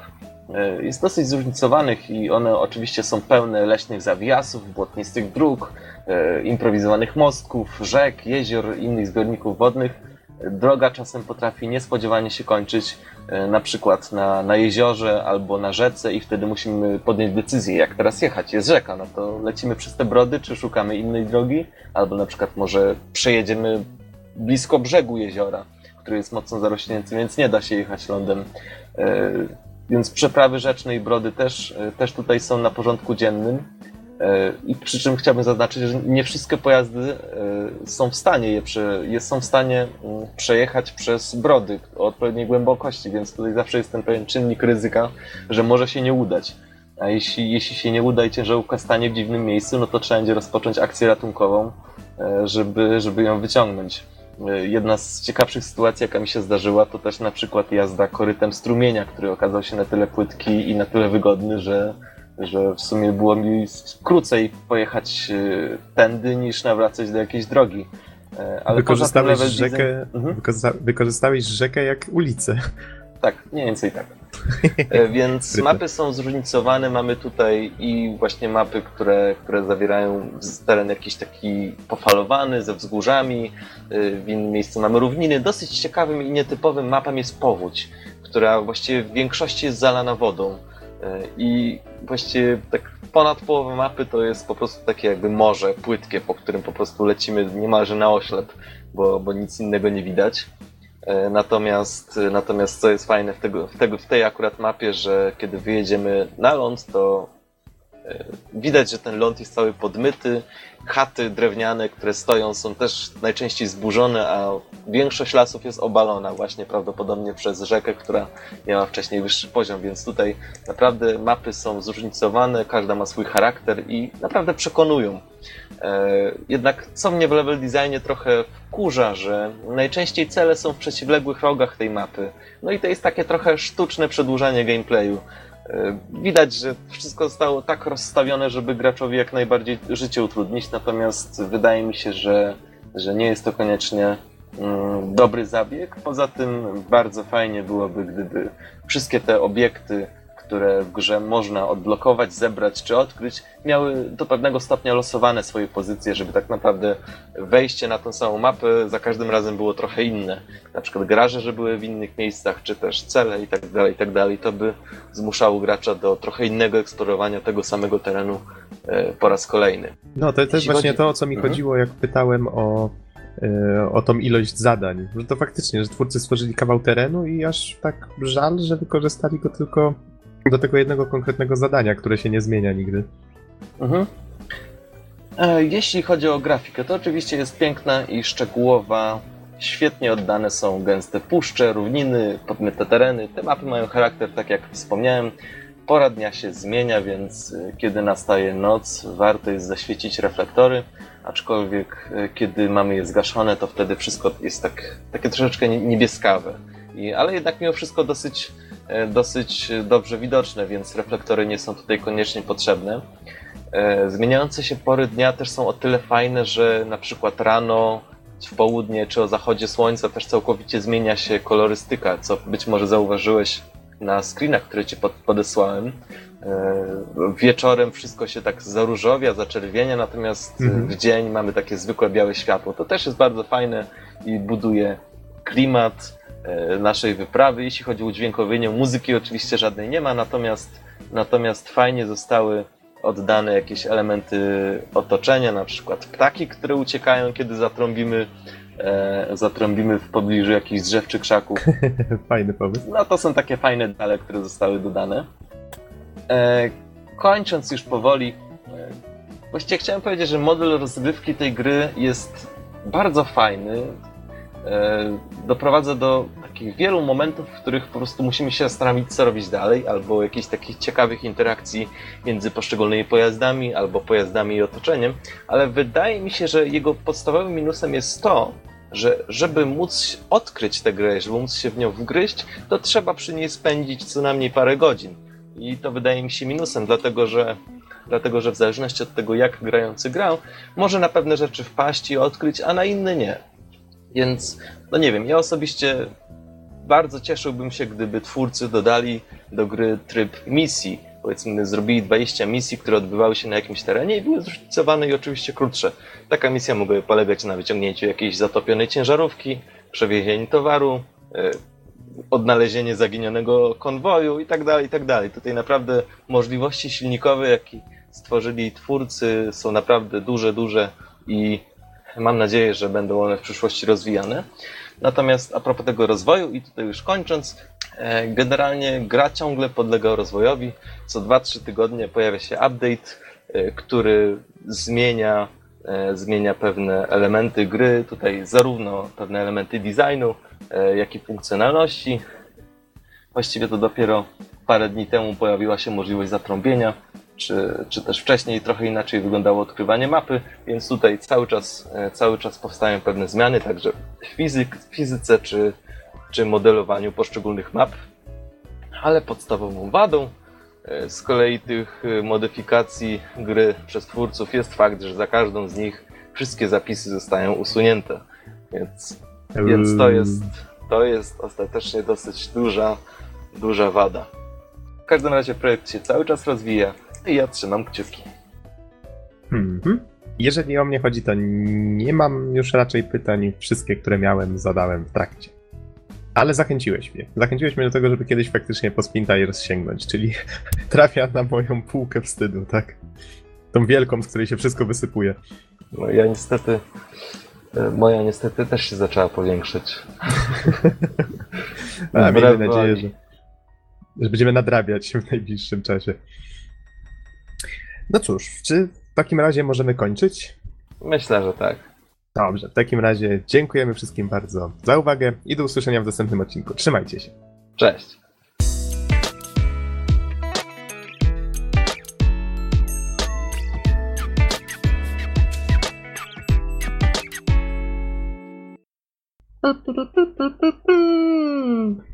jest dosyć zróżnicowanych i one oczywiście są pełne leśnych zawijasów, błotnistych dróg, e, improwizowanych mostków, rzek, jezior, innych zbiorników wodnych. Droga czasem potrafi niespodziewanie się kończyć, e, na przykład na, na jeziorze albo na rzece i wtedy musimy podjąć decyzję, jak teraz jechać. Jest rzeka, no to lecimy przez te brody, czy szukamy innej drogi, albo na przykład może przejedziemy blisko brzegu jeziora, który jest mocno zarośnięty, więc nie da się jechać lądem. Więc przeprawy rzeczne i brody też, e, też tutaj są na porządku dziennym. E, I przy czym chciałbym zaznaczyć, że nie wszystkie pojazdy e, są w stanie je prze, są w stanie mm, przejechać przez brody o odpowiedniej głębokości, więc tutaj zawsze jest ten pewien czynnik ryzyka, że może się nie udać. A jeśli, jeśli się nie uda i ciężarówka stanie w dziwnym miejscu, no to trzeba będzie rozpocząć akcję ratunkową, żeby, żeby ją wyciągnąć. E, Jedna z ciekawszych sytuacji, jaka mi się zdarzyła, to też na przykład jazda korytem strumienia, który okazał się na tyle płytki i na tyle wygodny, że, że w sumie było mi krócej pojechać e, tędy niż nawracać do jakiejś drogi. E, Ale wykorzystałeś rzekę, design- Mhm. wykorzysta- wykorzystałeś rzekę jak ulicę. Tak, mniej więcej tak. E, Więc mapy są zróżnicowane. Mamy tutaj i właśnie mapy, które, które zawierają teren jakiś taki pofalowany, ze wzgórzami. E, W innym miejscu mamy równiny. Dosyć ciekawym i nietypowym mapem jest powódź, która właściwie w większości jest zalana wodą. E, I właściwie tak ponad połowę mapy to jest po prostu takie jakby morze płytkie, po którym po prostu lecimy niemalże na oślep, bo, bo nic innego nie widać. E, Natomiast, natomiast co jest fajne w, tego, w, tego, w tej akurat mapie, że kiedy wyjedziemy na ląd, to e, widać, że ten ląd jest cały podmyty. Chaty drewniane, które stoją, są też najczęściej zburzone, a większość lasów jest obalona właśnie prawdopodobnie przez rzekę, która miała wcześniej wyższy poziom, więc tutaj naprawdę mapy są zróżnicowane, każda ma swój charakter i naprawdę przekonują. E, Jednak co mnie w level designie trochę wkurza, że najczęściej cele są w przeciwległych rogach tej mapy. No i to jest takie trochę sztuczne przedłużanie gameplayu. E, Widać, że wszystko zostało tak rozstawione, żeby graczowi jak najbardziej życie utrudnić, natomiast wydaje mi się, że, że nie jest to koniecznie mm, dobry zabieg. Poza tym bardzo fajnie byłoby, gdyby wszystkie te obiekty, które w grze można odblokować, zebrać czy odkryć, miały do pewnego stopnia losowane swoje pozycje, żeby tak naprawdę wejście na tą samą mapę za każdym razem było trochę inne. Na przykład garaże, że były w innych miejscach, czy też cele i tak dalej, i tak dalej. To by zmuszało gracza do trochę innego eksplorowania tego samego terenu e, po raz kolejny. No, to, to jest właśnie chodzi... to, o co mi mhm. chodziło, jak pytałem o E, o tą ilość zadań. Że to faktycznie, że twórcy stworzyli kawał terenu i aż tak żal, że wykorzystali go tylko do tego jednego konkretnego zadania, które się nie zmienia nigdy. Mhm. E, jeśli chodzi o grafikę, to oczywiście jest piękna i szczegółowa. Świetnie oddane są gęste puszcze, równiny, podmyte tereny. Te mapy mają charakter, tak jak wspomniałem. Pora dnia się zmienia, więc e, kiedy nastaje noc, warto jest zaświecić reflektory aczkolwiek e, kiedy mamy je zgaszone, to wtedy wszystko jest tak, takie troszeczkę niebieskawe. I, ale jednak mimo wszystko dosyć, dosyć dobrze widoczne, więc reflektory nie są tutaj koniecznie potrzebne. E, zmieniające się pory dnia też są o tyle fajne, że na przykład rano, w południe czy o zachodzie słońca też całkowicie zmienia się kolorystyka, co być może zauważyłeś na screenach, które ci podesłałem. E, wieczorem wszystko się tak zaróżowia, zaczerwienia, natomiast mhm. w dzień mamy takie zwykłe białe światło. To też jest bardzo fajne i buduje klimat e, naszej wyprawy. Jeśli chodzi o udźwiękowienie, muzyki oczywiście żadnej nie ma, natomiast, natomiast fajnie zostały oddane jakieś elementy otoczenia, na przykład ptaki, które uciekają, kiedy zatrąbimy, e, zatrąbimy w pobliżu jakichś drzew czy krzaków. Fajny pomysł. No to są takie fajne detale, które zostały dodane. E, kończąc już powoli, e, właściwie chciałem powiedzieć, że model rozgrywki tej gry jest bardzo fajny. E, doprowadza do takich wielu momentów, w których po prostu musimy się zastanowić, co robić dalej, albo jakichś takich ciekawych interakcji między poszczególnymi pojazdami, albo pojazdami i otoczeniem, ale wydaje mi się, że jego podstawowym minusem jest to, że żeby móc odkryć tę grę, żeby móc się w nią wgryźć, to trzeba przy niej spędzić co najmniej parę godzin. I to wydaje mi się minusem, dlatego że, dlatego że w zależności od tego, jak grający grał, może na pewne rzeczy wpaść i odkryć, a na inne nie. Więc, no nie wiem, ja osobiście bardzo cieszyłbym się, gdyby twórcy dodali do gry tryb misji. Powiedzmy, zrobili 20 misji, które odbywały się na jakimś terenie i były zróżnicowane i oczywiście krótsze. Taka misja mogłaby polegać na wyciągnięciu jakiejś zatopionej ciężarówki, przewiezieniu towaru, e, odnalezienie zaginionego konwoju i tak dalej, i tak dalej. Tutaj naprawdę możliwości silnikowe, jakie stworzyli twórcy są naprawdę duże, duże i mam nadzieję, że będą one w przyszłości rozwijane. Natomiast a propos tego rozwoju i tutaj już kończąc, e, generalnie gra ciągle podlega rozwojowi. Co 2-3 tygodnie pojawia się update, e, który zmienia, e, zmienia pewne elementy gry, tutaj zarówno pewne elementy designu, jak i funkcjonalności. Właściwie to dopiero parę dni temu pojawiła się możliwość zatrąbienia, czy, czy też wcześniej trochę inaczej wyglądało odkrywanie mapy, więc tutaj cały czas, e, cały czas powstają pewne zmiany, także w fizyk, fizyce czy, czy modelowaniu poszczególnych map. Ale podstawową wadą e, z kolei tych modyfikacji gry przez twórców jest fakt, że za każdą z nich wszystkie zapisy zostają usunięte. Więc więc to jest, to jest ostatecznie dosyć duża, duża wada. W każdym razie projekt się cały czas rozwija i ja trzymam kciuki. Mhm. Jeżeli o mnie chodzi, to nie mam już raczej pytań. Wszystkie, które miałem, zadałem w trakcie. Ale zachęciłeś mnie. Zachęciłeś mnie do tego, żeby kiedyś faktycznie po Spintires sięgnąć, czyli trafia na moją półkę wstydu, tak? Tą wielką, z której się wszystko wysypuje. No ja niestety E, moja niestety też się zaczęła powiększyć. A, miejmy nadzieję, że, że będziemy nadrabiać w najbliższym czasie. No cóż, czy w takim razie możemy kończyć? Myślę, że tak. Dobrze, w takim razie dziękujemy wszystkim bardzo za uwagę i do usłyszenia w następnym odcinku. Trzymajcie się. Cześć. Mm-hmm.